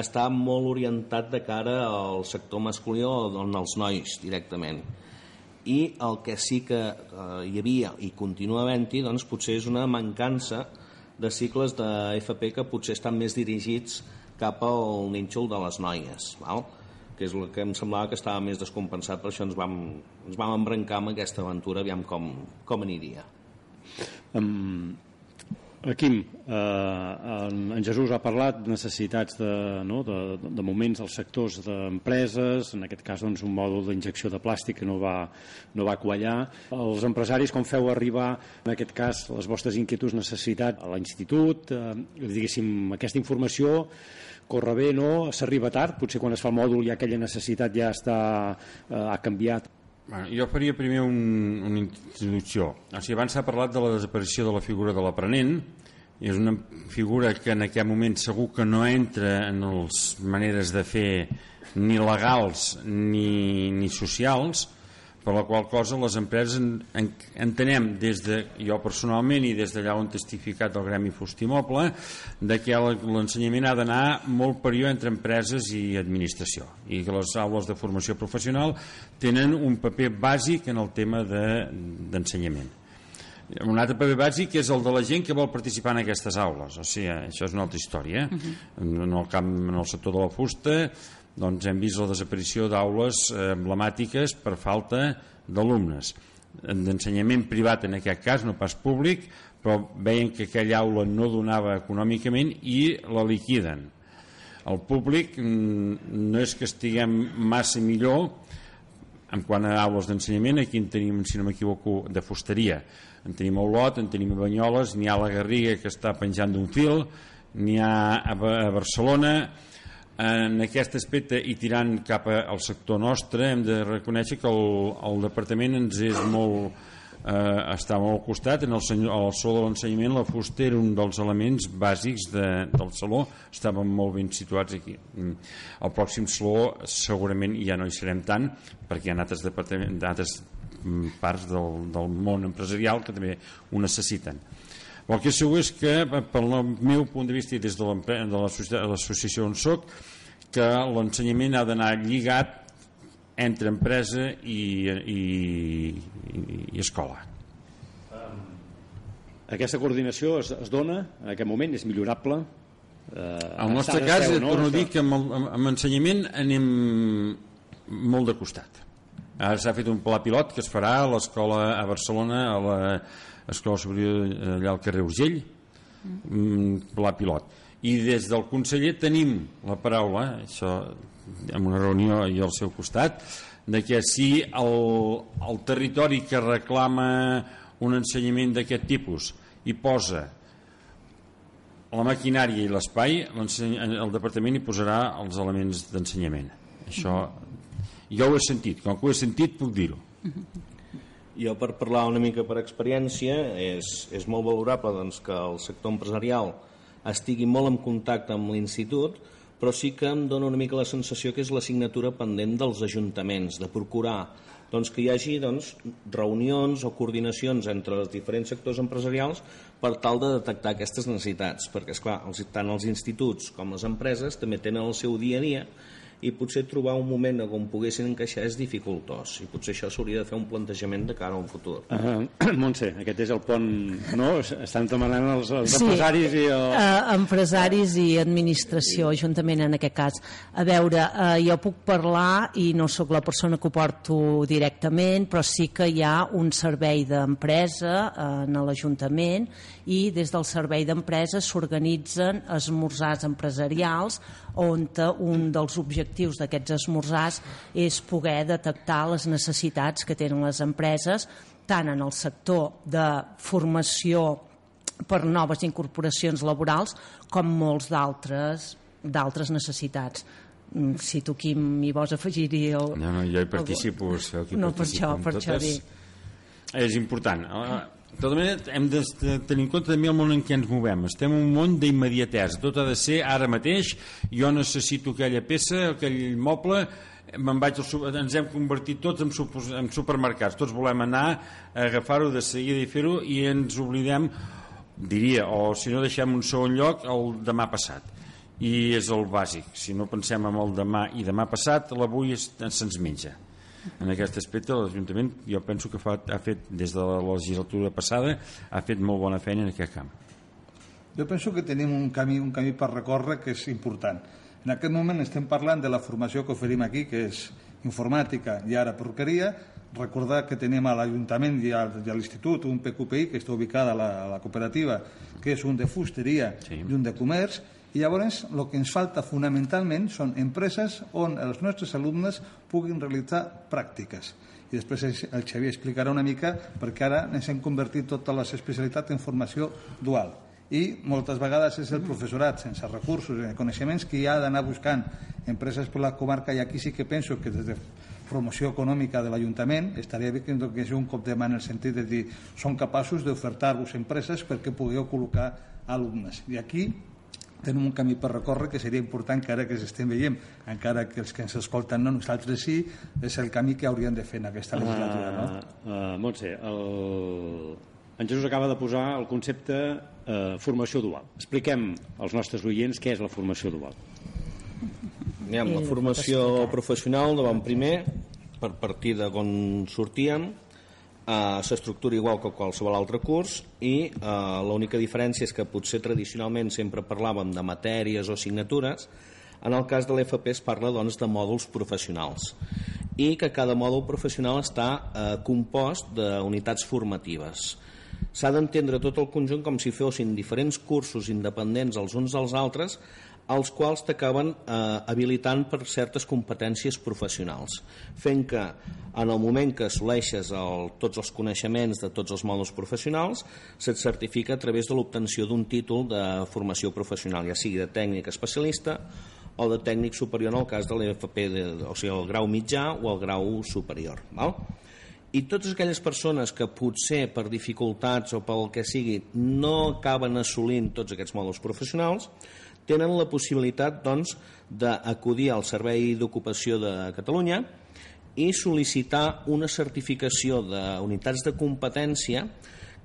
està molt orientat de cara al sector masculí o als nois directament. I el que sí que eh, hi havia i continua havent-hi doncs, potser és una mancança de cicles de FP que potser estan més dirigits cap al nínxol de les noies, val? que és el que em semblava que estava més descompensat, per això ens vam, ens vam embrancar amb aquesta aventura, aviam com, com aniria. Um, Quim, eh, en, en Jesús ha parlat de necessitats de, no, de, de moments als sectors d'empreses, en aquest cas doncs, un mòdul d'injecció de plàstic que no va, no va quallar. Els empresaris, com feu arribar, en aquest cas, les vostres inquietuds, necessitats a l'institut, eh, diguéssim, aquesta informació corre bé, no? S'arriba tard, potser quan es fa el mòdul ja aquella necessitat ja està, eh, ha canviat. Bueno, jo faria primer un, una introducció. O sigui, abans s'ha parlat de la desaparició de la figura de l'aprenent, és una figura que en aquest moment segur que no entra en les maneres de fer ni legals ni, ni socials, per la qual cosa les empreses en, en, entenem des de jo personalment i des d'allà on testificat el Gremi Fustimoble de que l'ensenyament ha d'anar molt període entre empreses i administració i que les aules de formació professional tenen un paper bàsic en el tema d'ensenyament. De, Un altre paper bàsic és el de la gent que vol participar en aquestes aules. O sigui, això és una altra història. Eh? Uh -huh. en, el camp, en el sector de la fusta doncs hem vist la desaparició d'aules eh, emblemàtiques per falta d'alumnes. D'ensenyament privat en aquest cas, no pas públic, però veien que aquella aula no donava econòmicament i la liquiden. El públic mm, no és que estiguem massa millor en quant a aules d'ensenyament, aquí en tenim, si no m'equivoco, de fusteria, en tenim a Olot, en tenim a Banyoles, n'hi ha a la Garriga que està penjant d'un fil, n'hi ha a, a Barcelona, en aquest aspecte i tirant cap al sector nostre hem de reconèixer que el, el departament ens és molt eh, està molt al costat en el, senyor, el saló de l'ensenyament la fusta era un dels elements bàsics de, del saló estàvem molt ben situats aquí el mm. pròxim saló segurament ja no hi serem tant perquè hi ha altres, altres Mm, parts del, del món empresarial que també ho necessiten. El que segur és que, pel meu punt de vista i des de l'associació on soc, que l'ensenyament ha d'anar lligat entre empresa i, i, i, i escola. Aquesta coordinació es, es dona en aquest moment? És millorable? Eh, el nostre cas, no? torno a dir que amb, amb, amb ensenyament anem molt de costat Ara s'ha fet un pla pilot que es farà a l'escola a Barcelona, a l'escola superior allà al carrer Urgell, un pla pilot. I des del conseller tenim la paraula, això en una reunió i al seu costat, de que si el, el territori que reclama un ensenyament d'aquest tipus i posa la maquinària i l'espai, el departament hi posarà els elements d'ensenyament. Això jo ho he sentit, com que ho he sentit puc dir-ho. Jo per parlar una mica per experiència és, és molt valorable doncs, que el sector empresarial estigui molt en contacte amb l'institut però sí que em dona una mica la sensació que és l'assignatura pendent dels ajuntaments, de procurar doncs, que hi hagi doncs, reunions o coordinacions entre els diferents sectors empresarials per tal de detectar aquestes necessitats, perquè és clar, els, tant els instituts com les empreses també tenen el seu dia a dia i potser trobar un moment on poguessin encaixar és dificultós i potser això s'hauria de fer un plantejament de cara a un futur. Uh, Montse, aquest és el pont, no? Estan demanant els, els sí, empresaris i... El... Uh, empresaris i administració, sí. juntament en aquest cas. A veure, uh, jo puc parlar i no sóc la persona que ho porto directament, però sí que hi ha un servei d'empresa uh, en l'Ajuntament i des del servei d'empresa s'organitzen esmorzars empresarials on un dels objectius d'aquests esmorzars és poder detectar les necessitats que tenen les empreses tant en el sector de formació per noves incorporacions laborals com molts d'altres d'altres necessitats. Mm, si tu Quim hi vols afegir-hi el... no, no, jo hi participo el... no, per això, per això dic. És important de tota manera, hem de tenir en compte també el món en què ens movem. Estem en un món d'immediatesa. Tot ha de ser ara mateix. Jo necessito aquella peça, aquell moble, me'n vaig al, ens hem convertit tots en, en supermercats. Tots volem anar a agafar-ho de seguida i fer-ho i ens oblidem, diria, o si no deixem un segon lloc, el demà passat. I és el bàsic. Si no pensem en el demà i demà passat, l'avui se'ns menja en aquest aspecte l'Ajuntament jo penso que fa, ha fet des de la legislatura passada ha fet molt bona feina en aquest camp. Jo penso que tenim un camí, un camí per recórrer que és important. En aquest moment estem parlant de la formació que oferim aquí que és informàtica i ara perruqueria recordar que tenim a l'Ajuntament i a l'Institut un PQPI que està ubicada a la, a la cooperativa que és un de fusteria sí. i un de comerç i llavors el que ens falta fonamentalment són empreses on els nostres alumnes puguin realitzar pràctiques. I després el Xavier explicarà una mica perquè ara ens hem convertit totes les especialitats en formació dual. I moltes vegades és el professorat sense recursos i coneixements que ha d'anar buscant empreses per la comarca. I aquí sí que penso que des de promoció econòmica de l'Ajuntament estaria bé que hagués un cop de mà en el sentit de dir són capaços d'ofertar-vos empreses perquè pugueu col·locar alumnes i aquí tenim un camí per recórrer que seria important que ara que s'estem veient, encara que els que ens escolten no, nosaltres sí, és el camí que hauríem de fer en aquesta legislatura. No? Uh, uh, Montse, el... en Jesús acaba de posar el concepte uh, formació dual. Expliquem als nostres oients què és la formació dual. Aviam, la formació professional bon primer, per partir de on sortíem, Uh, s'estructura igual que qualsevol altre curs i uh, l'única diferència és que potser tradicionalment sempre parlàvem de matèries o assignatures. En el cas de l'FP es parla doncs, de mòduls professionals i que cada mòdul professional està eh, compost d'unitats formatives. S'ha d'entendre tot el conjunt com si fossin diferents cursos independents els uns dels altres els quals t'acaben eh, habilitant per certes competències professionals, fent que en el moment que assoleixes el, tots els coneixements de tots els mòduls professionals, se't certifica a través de l'obtenció d'un títol de formació professional, ja sigui de tècnic especialista o de tècnic superior en el cas de l'EFP, o sigui, el grau mitjà o el grau superior. Val? i totes aquelles persones que potser per dificultats o pel que sigui no acaben assolint tots aquests mòduls professionals tenen la possibilitat doncs, d'acudir al Servei d'Ocupació de Catalunya i sol·licitar una certificació d'unitats de competència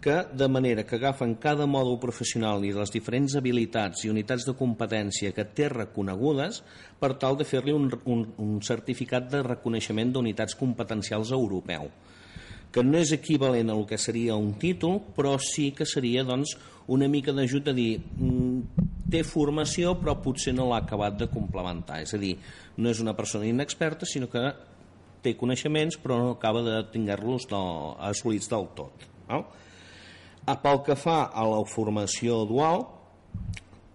que de manera que agafen cada mòdul professional i les diferents habilitats i unitats de competència que té reconegudes per tal de fer-li un, un, un certificat de reconeixement d'unitats competencials europeu que no és equivalent a el que seria un títol, però sí que seria doncs, una mica d'ajut a dir mm, té formació però potser no l'ha acabat de complementar, és a dir, no és una persona inexperta sinó que té coneixements però no acaba de tinguer-los assolits del tot. No? Pel que fa a la formació dual,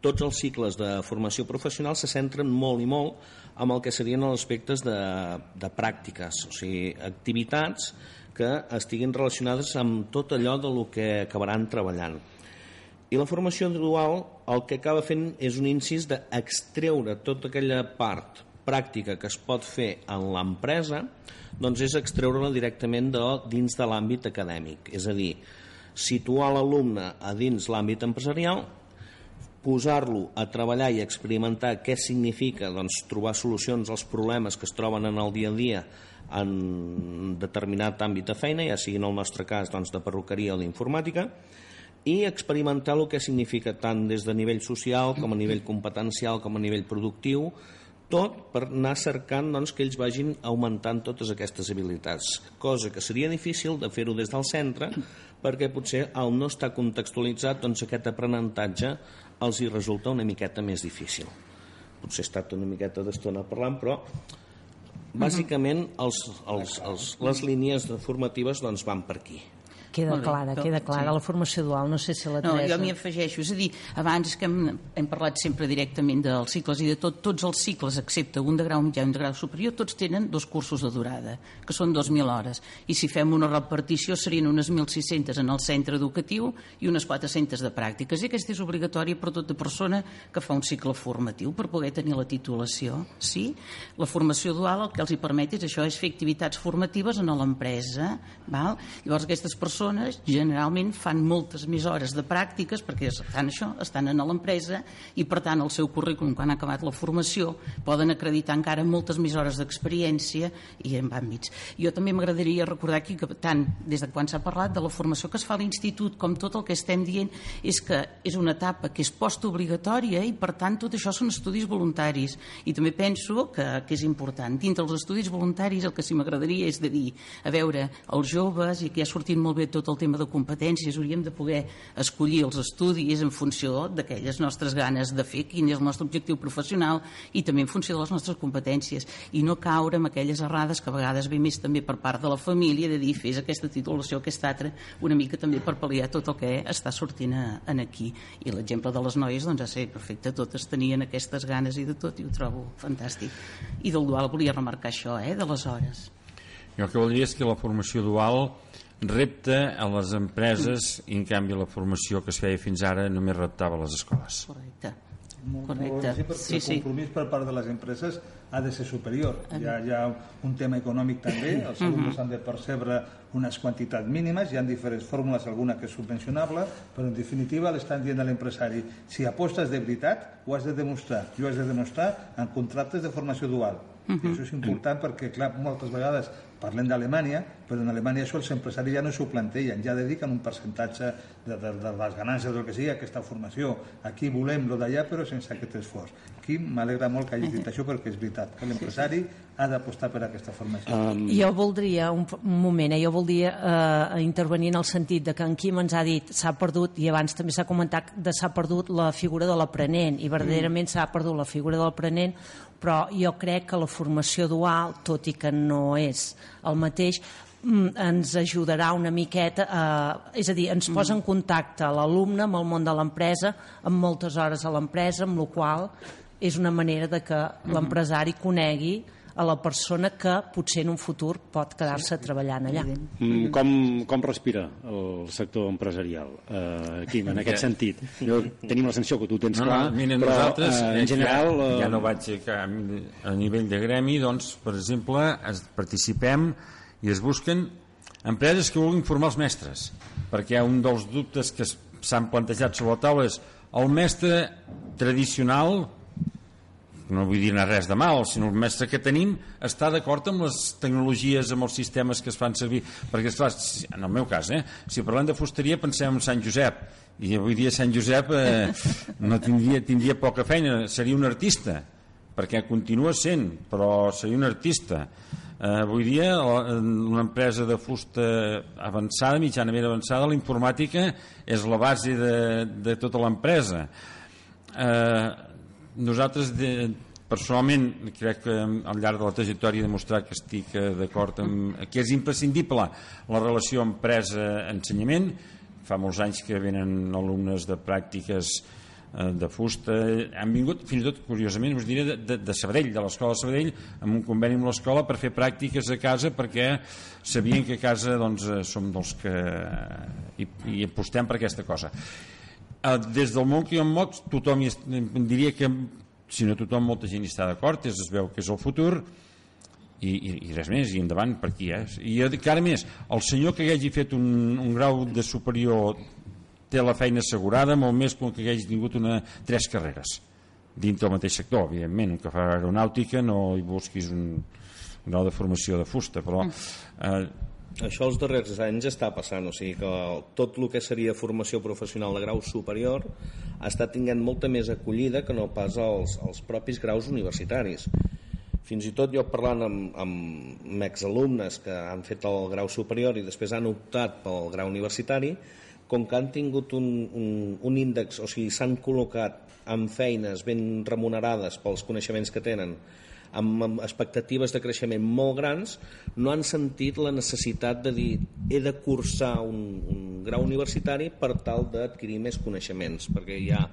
tots els cicles de formació professional se centren molt i molt amb el que serien els aspectes de, de pràctiques, o sigui, activitats que estiguin relacionades amb tot allò de lo que acabaran treballant. I la formació dual el que acaba fent és un incís d'extreure tota aquella part pràctica que es pot fer en l'empresa, doncs és extreure-la directament de, dins de l'àmbit acadèmic. És a dir, situar l'alumne a dins l'àmbit empresarial, posar-lo a treballar i experimentar què significa doncs, trobar solucions als problemes que es troben en el dia a dia en determinat àmbit de feina, ja sigui en el nostre cas doncs, de perruqueria o d'informàtica, i experimentar el que significa tant des de nivell social com a nivell competencial com a nivell productiu, tot per anar cercant doncs, que ells vagin augmentant totes aquestes habilitats, cosa que seria difícil de fer-ho des del centre perquè potser al no estar contextualitzat doncs, aquest aprenentatge els hi resulta una miqueta més difícil. Potser he estat una miqueta d'estona parlant, però bàsicament els, els, els, les línies formatives doncs, van per aquí. Queda clara, queda clara. Sí. La formació dual, no sé si la Teresa... No, jo m'hi afegeixo. És a dir, abans que hem, hem parlat sempre directament dels cicles i de tot, tots els cicles, excepte un de grau mitjà i un de grau superior, tots tenen dos cursos de durada, que són 2.000 hores. I si fem una repartició serien unes 1.600 en el centre educatiu i unes 400 de pràctiques. I aquesta és obligatòria per tota persona que fa un cicle formatiu per poder tenir la titulació. Sí? La formació dual el que els hi permet és això, és fer activitats formatives en l'empresa. Llavors aquestes persones persones generalment fan moltes més hores de pràctiques perquè estan això, estan en l'empresa i per tant el seu currículum quan ha acabat la formació poden acreditar encara moltes més hores d'experiència i en àmbits. Jo també m'agradaria recordar aquí que tant des de quan s'ha parlat de la formació que es fa a l'institut com tot el que estem dient és que és una etapa que és postobligatòria i per tant tot això són estudis voluntaris i també penso que, que és important. Dintre els estudis voluntaris el que sí m'agradaria és de dir, a veure, els joves i que ha sortit molt bé tot el tema de competències, hauríem de poder escollir els estudis en funció d'aquelles nostres ganes de fer, quin és el nostre objectiu professional i també en funció de les nostres competències i no caure en aquelles errades que a vegades ve més també per part de la família de dir fes aquesta titulació, aquesta altra, una mica també per pal·liar tot el que està sortint a, en aquí. I l'exemple de les noies, doncs ja sé, perfecte, totes tenien aquestes ganes i de tot i ho trobo fantàstic. I del dual volia remarcar això, eh, de les hores. Jo el que voldria és que la formació dual repte a les empreses i en canvi la formació que es feia fins ara només reptava a les escoles. Correcte, correcte. Molt, sí, sí. el compromís per part de les empreses ha de ser superior. Hi ha, hi ha un tema econòmic també. Els alumnes han de percebre unes quantitats mínimes, hi ha diferents fórmules alguna que és subvencionable, però en definitiva l'estan dient a l'empresari, si apostes de veritat ho has de demostrar, i ho has de demostrar en contractes de formació dual. Uh -huh. I això és important perquè, clar, moltes vegades Parlem d'Alemanya, però en Alemanya això els empresaris ja no s'ho plantegen, ja dediquen un percentatge de, de, de les ganàncies del que sigui aquesta formació. Aquí volem lo d'allà, però sense aquest esforç. Aquí m'alegra molt que hagi dit això perquè és veritat, que l'empresari ha d'apostar per aquesta formació. Um... Jo voldria, un, un moment, eh, jo voldria eh, intervenir en el sentit de que en Quim ens ha dit s'ha perdut, i abans també s'ha comentat de s'ha perdut la figura de l'aprenent, i verdaderament s'ha perdut la figura de l'aprenent, però jo crec que la formació dual, tot i que no és el mateix, mm, ens ajudarà una miqueta, eh, és a dir, ens posa en contacte l'alumne amb el món de l'empresa, amb moltes hores a l'empresa, amb la qual és una manera de que l'empresari conegui a la persona que potser en un futur pot quedar-se treballant allà. Mm, com, com respira el sector empresarial, eh, Quim, en aquest sentit? Jo, tenim la sensació que tu tens no, clar, no, mira, però nosaltres, eh, en general... Ja, eh, ja no vaig a, a nivell de gremi, doncs, per exemple, es, participem i es busquen empreses que vulguin formar els mestres, perquè un dels dubtes que s'han plantejat sobre la taula és el mestre tradicional no vull dir res de mal, sinó el mestre que tenim està d'acord amb les tecnologies, amb els sistemes que es fan servir, perquè esclar, en el meu cas, eh, si parlem de fusteria pensem en Sant Josep, i avui dia Sant Josep eh, no tindria, tindria poca feina, seria un artista, perquè continua sent, però seria un artista. Eh, avui dia una empresa de fusta avançada, mitjanament avançada, la informàtica és la base de, de tota l'empresa. Eh, nosaltres de, personalment crec que al llarg de la trajectòria he demostrat que estic eh, d'acord amb que és imprescindible la relació empresa-ensenyament. Fa molts anys que venen alumnes de pràctiques eh, de fusta. Han vingut fins i tot curiosament us diré de, de, de Sabadell, de l'escola de Sabadell amb un conveni amb l'escola per fer pràctiques a casa perquè sabien que a casa doncs, eh, som dels que hi, hi apostem per aquesta cosa des del món que jo em moc tothom hi, diria que si no tothom molta gent hi està d'acord es veu que és el futur i, i, i res més, i endavant per aquí eh? i encara més, el senyor que hagi fet un, un grau de superior té la feina assegurada molt més que que hagi tingut una, tres carreres dintre del mateix sector, evidentment un que fa aeronàutica no hi busquis un, un grau de formació de fusta però eh, això els darrers anys està passant, o sigui que tot el que seria formació professional de grau superior està tinguent molta més acollida que no pas als, als propis graus universitaris. Fins i tot jo parlant amb, amb exalumnes que han fet el grau superior i després han optat pel grau universitari, com que han tingut un, un, un índex, o sigui, s'han col·locat en feines ben remunerades pels coneixements que tenen amb expectatives de creixement molt grans, no han sentit la necessitat de dir he de cursar un, un grau universitari per tal d'adquirir més coneixements, perquè ja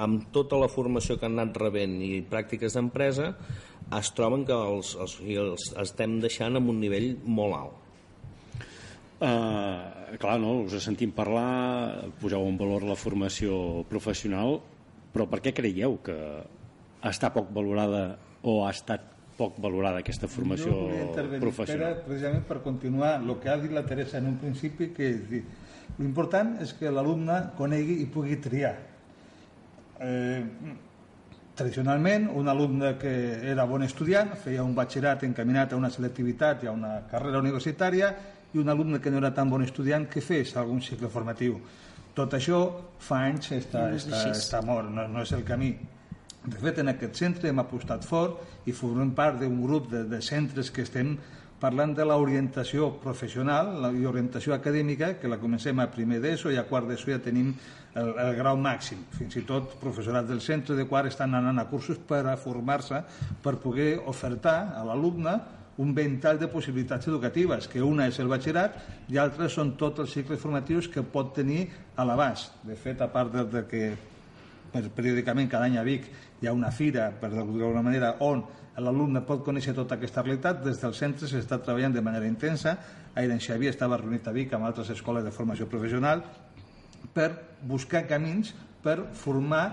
amb tota la formació que han anat rebent i pràctiques d'empresa es troben que els, els, els estem deixant en un nivell molt alt. Uh, clar, no? us sentim parlar, poseu en valor la formació professional, però per què creieu que està poc valorada o ha estat poc valorada aquesta formació professional? Pere, precisament per continuar el que ha dit la Teresa en un principi, que és dir, l'important és que l'alumne conegui i pugui triar. Eh, tradicionalment, un alumne que era bon estudiant feia un batxillerat encaminat a una selectivitat i a una carrera universitària i un alumne que no era tan bon estudiant que fes algun cicle formatiu. Tot això fa anys està, està, està mort, no, no és el camí. De fet, en aquest centre hem apostat fort i formem part d'un grup de, de centres que estem parlant de l'orientació professional i orientació acadèmica, que la comencem a primer d'ESO i a quart d'ESO ja tenim el, el grau màxim. Fins i tot professorat del centre de quart estan anant a cursos per a formar-se, per poder ofertar a l'alumne un ventall de possibilitats educatives, que una és el batxillerat i altres són tots els cicles formatius que pot tenir a l'abast. De fet, a part de, de que per, periòdicament cada any a Vic hi ha una fira, per d'alguna manera, on l'alumne pot conèixer tota aquesta realitat. Des del centre s'està treballant de manera intensa. Ahir en Xavier estava reunit a Vic amb altres escoles de formació professional per buscar camins per formar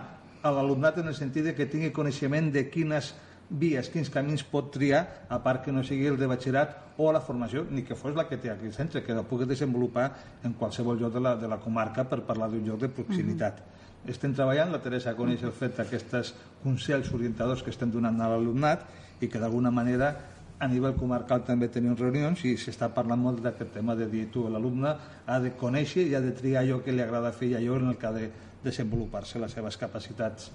a l'alumnat en el sentit que tingui coneixement de quines vies, quins camins pot triar, a part que no sigui el de batxillerat o la formació, ni que fos la que té aquí al centre, que la pugui desenvolupar en qualsevol lloc de la, de la comarca per parlar d'un lloc de proximitat. Mm -hmm estem treballant, la Teresa coneix el fet d'aquests consells orientadors que estem donant a l'alumnat i que d'alguna manera a nivell comarcal també tenim reunions i s'està parlant molt d'aquest tema de dir tu, l'alumne ha de conèixer i ha de triar allò que li agrada fer i allò en el que ha de desenvolupar-se les seves capacitats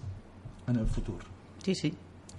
en el futur. Sí, sí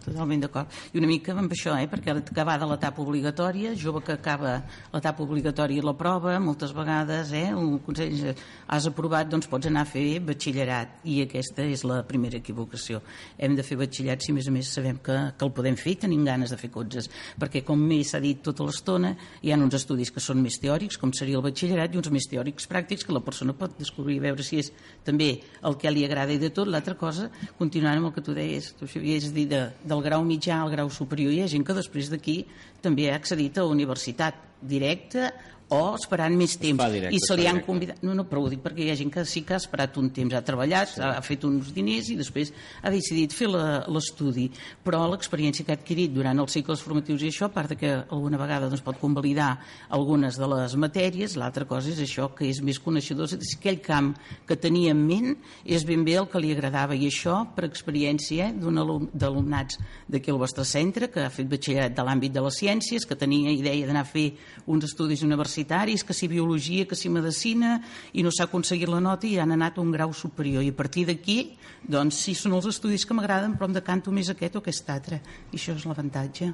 totalment d'acord. I una mica amb això, eh? perquè acabar de l'etapa obligatòria, jove que acaba l'etapa obligatòria i la prova, moltes vegades eh, un consell has aprovat, doncs pots anar a fer batxillerat i aquesta és la primera equivocació. Hem de fer batxillerat si a més a més sabem que, que el podem fer i tenim ganes de fer cotxes, perquè com més s'ha dit tota l'estona, hi ha uns estudis que són més teòrics, com seria el batxillerat, i uns més teòrics pràctics que la persona pot descobrir i veure si és també el que li agrada i de tot. L'altra cosa, continuant amb el que tu deies, tu, Xavier, és dir, de, del grau mitjà al grau superior, hi ha gent que després d'aquí també ha accedit a universitat directa o esperant més temps. Directe, i se li han convidat no, no, però ho dic perquè hi ha gent que sí que ha esperat un temps ha treballat, sí. ha fet uns diners i després ha decidit fer l'estudi. Però l'experiència que ha adquirit durant els cicles formatius i això, a part de que alguna vegada doncs, pot convalidar algunes de les matèries, l'altra cosa és això que és més coneixedor, és aquell camp que tenia en ment és ben bé el que li agradava. I això per experiència alum, d'alumnats d'aquí al vostre centre que ha fet batxillerat de l'àmbit de les ciències, que tenia idea d'anar a fer uns estudis universitaris universitaris, que si biologia, que si medicina, i no s'ha aconseguit la nota i han anat a un grau superior. I a partir d'aquí, doncs, sí, són els estudis que m'agraden, però em decanto més aquest o aquest altre. I això és l'avantatge.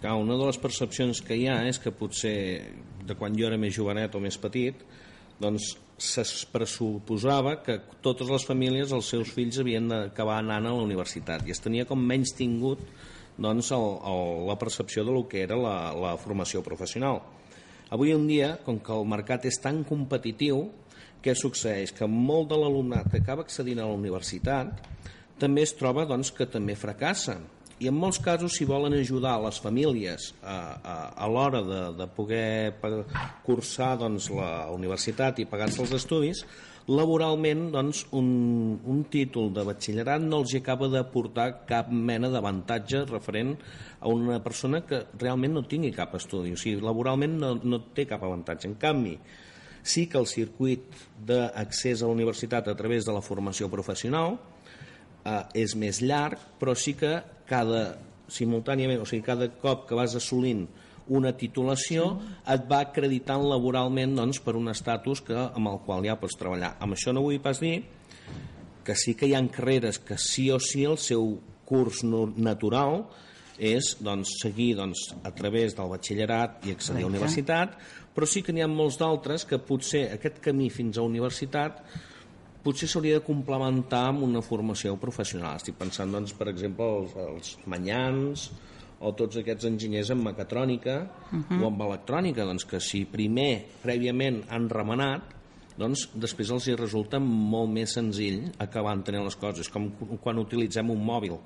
Clar, una de les percepcions que hi ha és que potser de quan jo era més jovenet o més petit, doncs es pressuposava que totes les famílies, els seus fills havien d'acabar anant a la universitat i es tenia com menys tingut doncs, el, el, la percepció de lo que era la, la formació professional. Avui en dia, com que el mercat és tan competitiu, què succeeix? Que molt de l'alumnat que acaba accedint a la universitat també es troba doncs, que també fracassa. I en molts casos, si volen ajudar les famílies a, a, a l'hora de, de poder cursar doncs, la universitat i pagar-se els estudis, laboralment doncs, un, un títol de batxillerat no els acaba d'aportar cap mena d'avantatge referent a una persona que realment no tingui cap estudi, o sigui, laboralment no, no té cap avantatge. En canvi, sí que el circuit d'accés a la universitat a través de la formació professional eh, és més llarg, però sí que cada simultàniament, o sigui, cada cop que vas assolint una titulació sí. et va acreditant laboralment doncs, per un estatus que, amb el qual ja pots treballar. Amb això no vull pas dir que sí que hi ha carreres que sí o sí el seu curs natural és doncs, seguir doncs, a través del batxillerat i accedir a la universitat, però sí que n'hi ha molts d'altres que potser aquest camí fins a universitat potser s'hauria de complementar amb una formació professional. Estic pensant, doncs, per exemple, els, els manyans o tots aquests enginyers en mecatrònica uh -huh. o en electrònica, doncs que si primer, prèviament, han remenat, doncs després els hi resulta molt més senzill acabar entenent les coses, com quan utilitzem un mòbil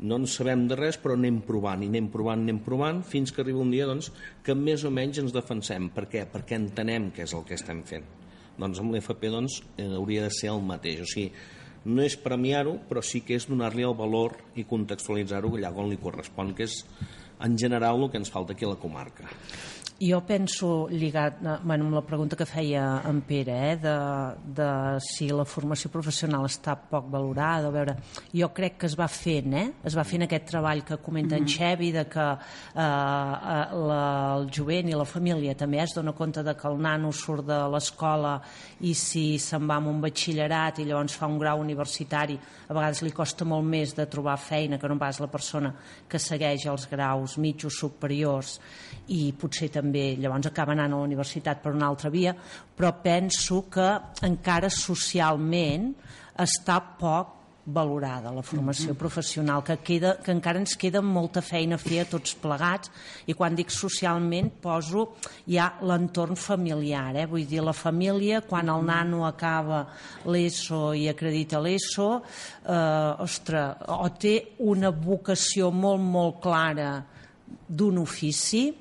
no en sabem de res però anem provant i anem provant, anem provant fins que arriba un dia doncs, que més o menys ens defensem. Per què? Perquè entenem què és el que estem fent. Doncs amb l'FP doncs, eh, hauria de ser el mateix. O sigui, no és premiar-ho, però sí que és donar-li el valor i contextualitzar-ho allà on li correspon, que és en general el que ens falta aquí a la comarca. Jo penso, lligat eh, bueno, amb la pregunta que feia en Pere, eh, de, de si la formació professional està poc valorada, a veure, jo crec que es va fent, eh? es va fent aquest treball que comenta en mm -hmm. Xevi, de que eh, eh, la, el jovent i la família també es dona compte de que el nano surt de l'escola i si se'n va amb un batxillerat i llavors fa un grau universitari, a vegades li costa molt més de trobar feina que no pas la persona que segueix els graus mitjos superiors i potser també llavors acaba anant a la universitat per una altra via, però penso que encara socialment està poc valorada la formació mm -hmm. professional, que, queda, que encara ens queda molta feina a fer a tots plegats i quan dic socialment poso ja l'entorn familiar, eh? vull dir la família quan el nano acaba l'ESO i acredita l'ESO eh, ostres, o té una vocació molt molt clara d'un ofici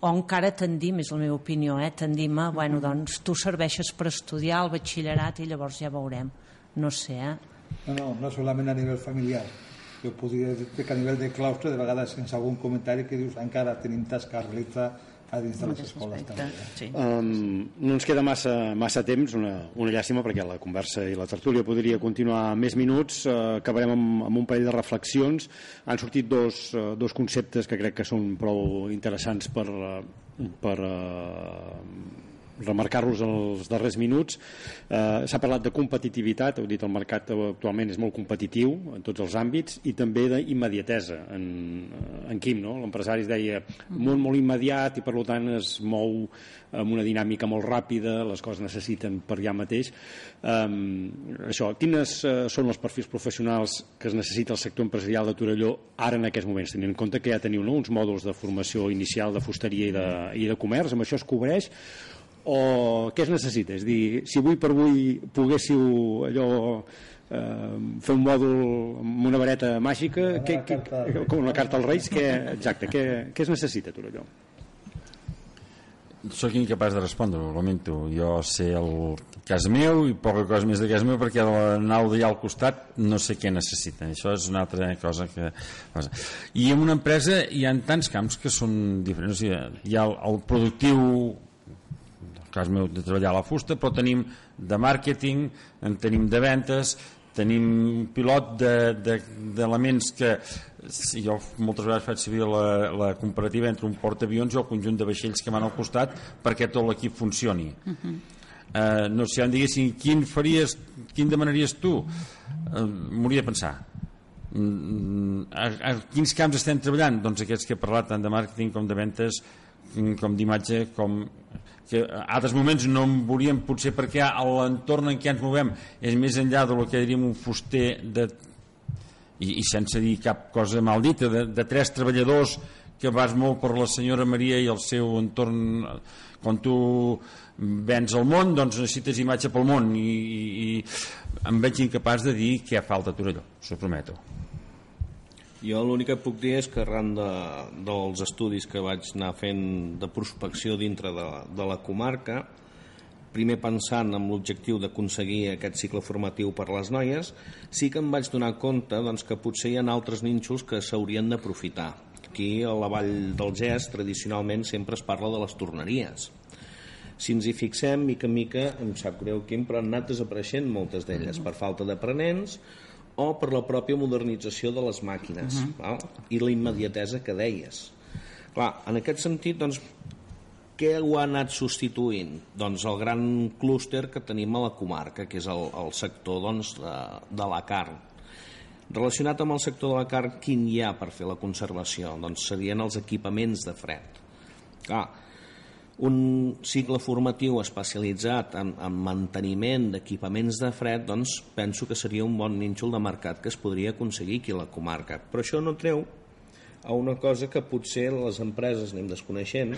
o encara tendim, és la meva opinió, eh? tendim a, bueno, doncs tu serveixes per estudiar el batxillerat i llavors ja veurem. No sé, eh? No, no, no solament a nivell familiar. Jo podria dir que a nivell de claustre, de vegades sense algun comentari que dius encara tenim tasca a realitzar a dins de les escoles també. Sí. Um, no ens queda massa, massa temps, una, una llàstima perquè la conversa i la tertúlia podria continuar més minuts, uh, acabarem amb, amb un parell de reflexions han sortit dos, uh, dos conceptes que crec que són prou interessants per, uh, per uh, remarcar-los els darrers minuts. Eh, s'ha parlat de competitivitat heu dit el mercat actualment és molt competitiu en tots els àmbits i també d'immediatesa. En, en Quim, no? l'empresari es deia molt, molt immediat i per tant es mou amb una dinàmica molt ràpida les coses necessiten per allà mateix. Um, això, quines uh, són els perfils professionals que es necessita el sector empresarial de Torelló ara en aquests moments, tenint en compte que ja teniu no, uns mòduls de formació inicial de fusteria i de, i de comerç, amb això es cobreix o què es necessita? És dir, si avui per avui poguéssiu allò eh, fer un mòdul amb una vareta màgica Una què, què, carta- com una carta als Reis què, exacte, què, què es necessita tot allò? Soc incapaç de respondre, ho lamento. Jo sé el cas meu i poca cosa més de cas meu perquè la nau d'allà al costat no sé què necessita. Això és una altra cosa que... I en una empresa hi ha tants camps que són diferents. O sigui, hi ha el, productiu cas meu de treballar a la fusta, però tenim de màrqueting, en tenim de ventes, tenim pilot de- de- d'elements que si jo moltes vegades faig servir la, la comparativa entre un portaavions i el conjunt de vaixells que van al costat perquè tot l'equip funcioni. Eh, no sé, si em diguessin quin faries, quin demanaries tu? Eh, m'hauria de pensar. Mm, a, a quins camps estem treballant? Doncs aquests que he parlat tant de màrqueting com de ventes mm, com d'imatge com que a altres moments no en volíem potser perquè l'entorn en què ens movem és més enllà del que diríem un fuster de, i, i sense dir cap cosa mal dita de, de tres treballadors que vas molt per la senyora Maria i el seu entorn quan tu vens al món doncs necessites imatge pel món i, i, i em veig incapaç de dir què falta a Torelló, s'ho prometo Jo l'únic que puc dir és que arran de, dels estudis que vaig anar fent de prospecció dintre de, de la comarca, primer pensant en l'objectiu d'aconseguir aquest cicle formatiu per a les noies, sí que em vaig donar compte doncs, que potser hi ha altres nínxols que s'haurien d'aprofitar. Aquí a la Vall del Gès tradicionalment sempre es parla de les torneries. Si ens hi fixem, mica en mica, em sap greu, Quim, però han anat desapareixent moltes d'elles per falta d'aprenents o per la pròpia modernització de les màquines Mhm. val? i la immediatesa que deies. Clar, en aquest sentit, doncs, què ho ha anat substituint? Doncs el gran clúster que tenim a la comarca, que és el, el sector doncs, de, de la carn. Relacionat amb el sector de la carn, quin hi ha per fer la conservació? Doncs serien els equipaments de fred. Clar, un cicle formatiu especialitzat en, en manteniment d'equipaments de fred, doncs penso que seria un bon nínxol de mercat que es podria aconseguir aquí a la comarca. Però això no treu a una cosa que potser les empreses anem desconeixent.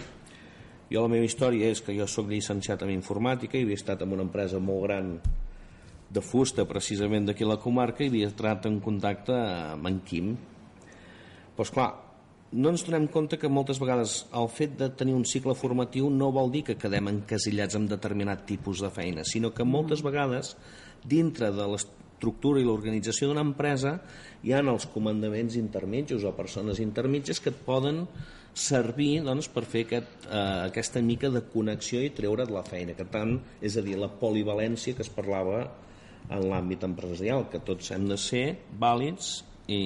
Jo la meva història és que jo sóc llicenciat en informàtica i havia estat en una empresa molt gran de fusta precisament d'aquí a la comarca i havia entrat en contacte amb en Quim. Doncs clar, no ens donem compte que moltes vegades el fet de tenir un cicle formatiu no vol dir que quedem encasillats amb determinat tipus de feina, sinó que moltes vegades dintre de l'estructura i l'organització d'una empresa hi ha els comandaments intermitjos o persones intermitges que et poden servir doncs, per fer aquest, eh, aquesta mica de connexió i treure't la feina, que tant, és a dir, la polivalència que es parlava en l'àmbit empresarial, que tots hem de ser vàlids i,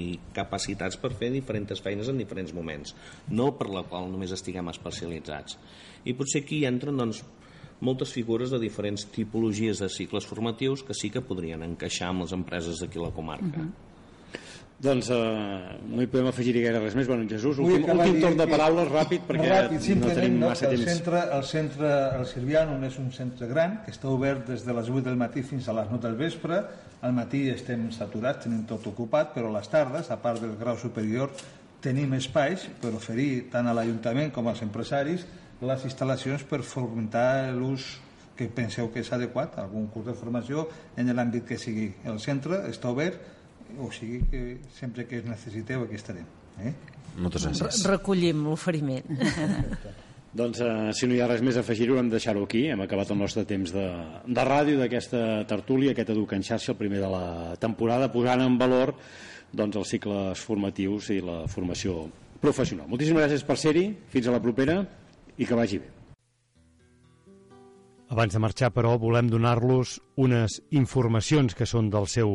i capacitats per fer diferents feines en diferents moments, no per la qual només estiguem especialitzats. I potser aquí entren doncs, moltes figures de diferents tipologies de cicles formatius que sí que podrien encaixar amb les empreses d'aquí la comarca. Uh -huh. Doncs eh, no hi podem afegir gaire res més. Bueno, Jesús, últim, últim torn de paraules ràpid perquè Ràpid, no tenim no, massa el temps. Centre, el centre el Sirvianum és un centre gran que està obert des de les 8 del matí fins a les 9 del vespre. Al matí estem saturats, tenim tot ocupat, però a les tardes, a part del grau superior, tenim espais per oferir tant a l'Ajuntament com als empresaris les instal·lacions per fomentar l'ús que penseu que és adequat, algun curs de formació en l'àmbit que sigui. El centre està obert, o sigui que sempre que es necessiteu aquí estarem. Eh? Moltes Re- Recollim l'oferiment. Doncs eh, si no hi ha res més a afegir-ho hem de deixar-ho aquí, hem acabat el nostre temps de, de ràdio d'aquesta tertúlia, aquest Educa en xarxa, el primer de la temporada, posant en valor doncs, els cicles formatius i la formació professional. Moltíssimes gràcies per ser-hi, fins a la propera i que vagi bé. Abans de marxar, però, volem donar-los unes informacions que són del seu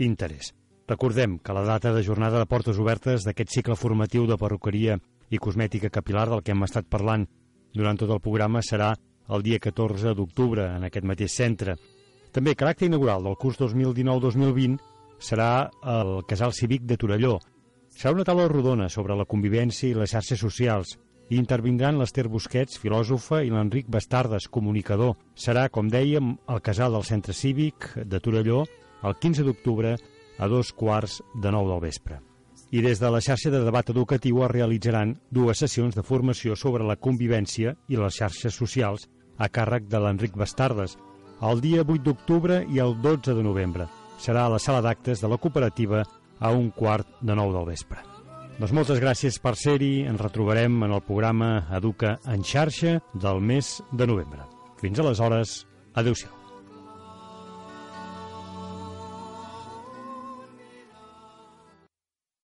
interès. Recordem que la data de jornada de portes obertes d'aquest cicle formatiu de perruqueria i cosmètica capilar del que hem estat parlant durant tot el programa serà el dia 14 d'octubre en aquest mateix centre. També l'acte inaugural del curs 2019-2020 serà el Casal Cívic de Torelló. Serà una taula rodona sobre la convivència i les xarxes socials, i intervindran l'Ester Busquets, filòsofa, i l'Enric Bastardes, comunicador. Serà, com dèiem, el casal del Centre Cívic de Torelló el 15 d'octubre a dos quarts de nou del vespre. I des de la xarxa de debat educatiu es realitzaran dues sessions de formació sobre la convivència i les xarxes socials a càrrec de l'Enric Bastardes, el dia 8 d'octubre i el 12 de novembre. Serà a la sala d'actes de la cooperativa a un quart de nou del vespre. Doncs moltes gràcies per ser-hi. Ens retrobarem en el programa Educa en xarxa del mes de novembre. Fins aleshores, adeu-siau.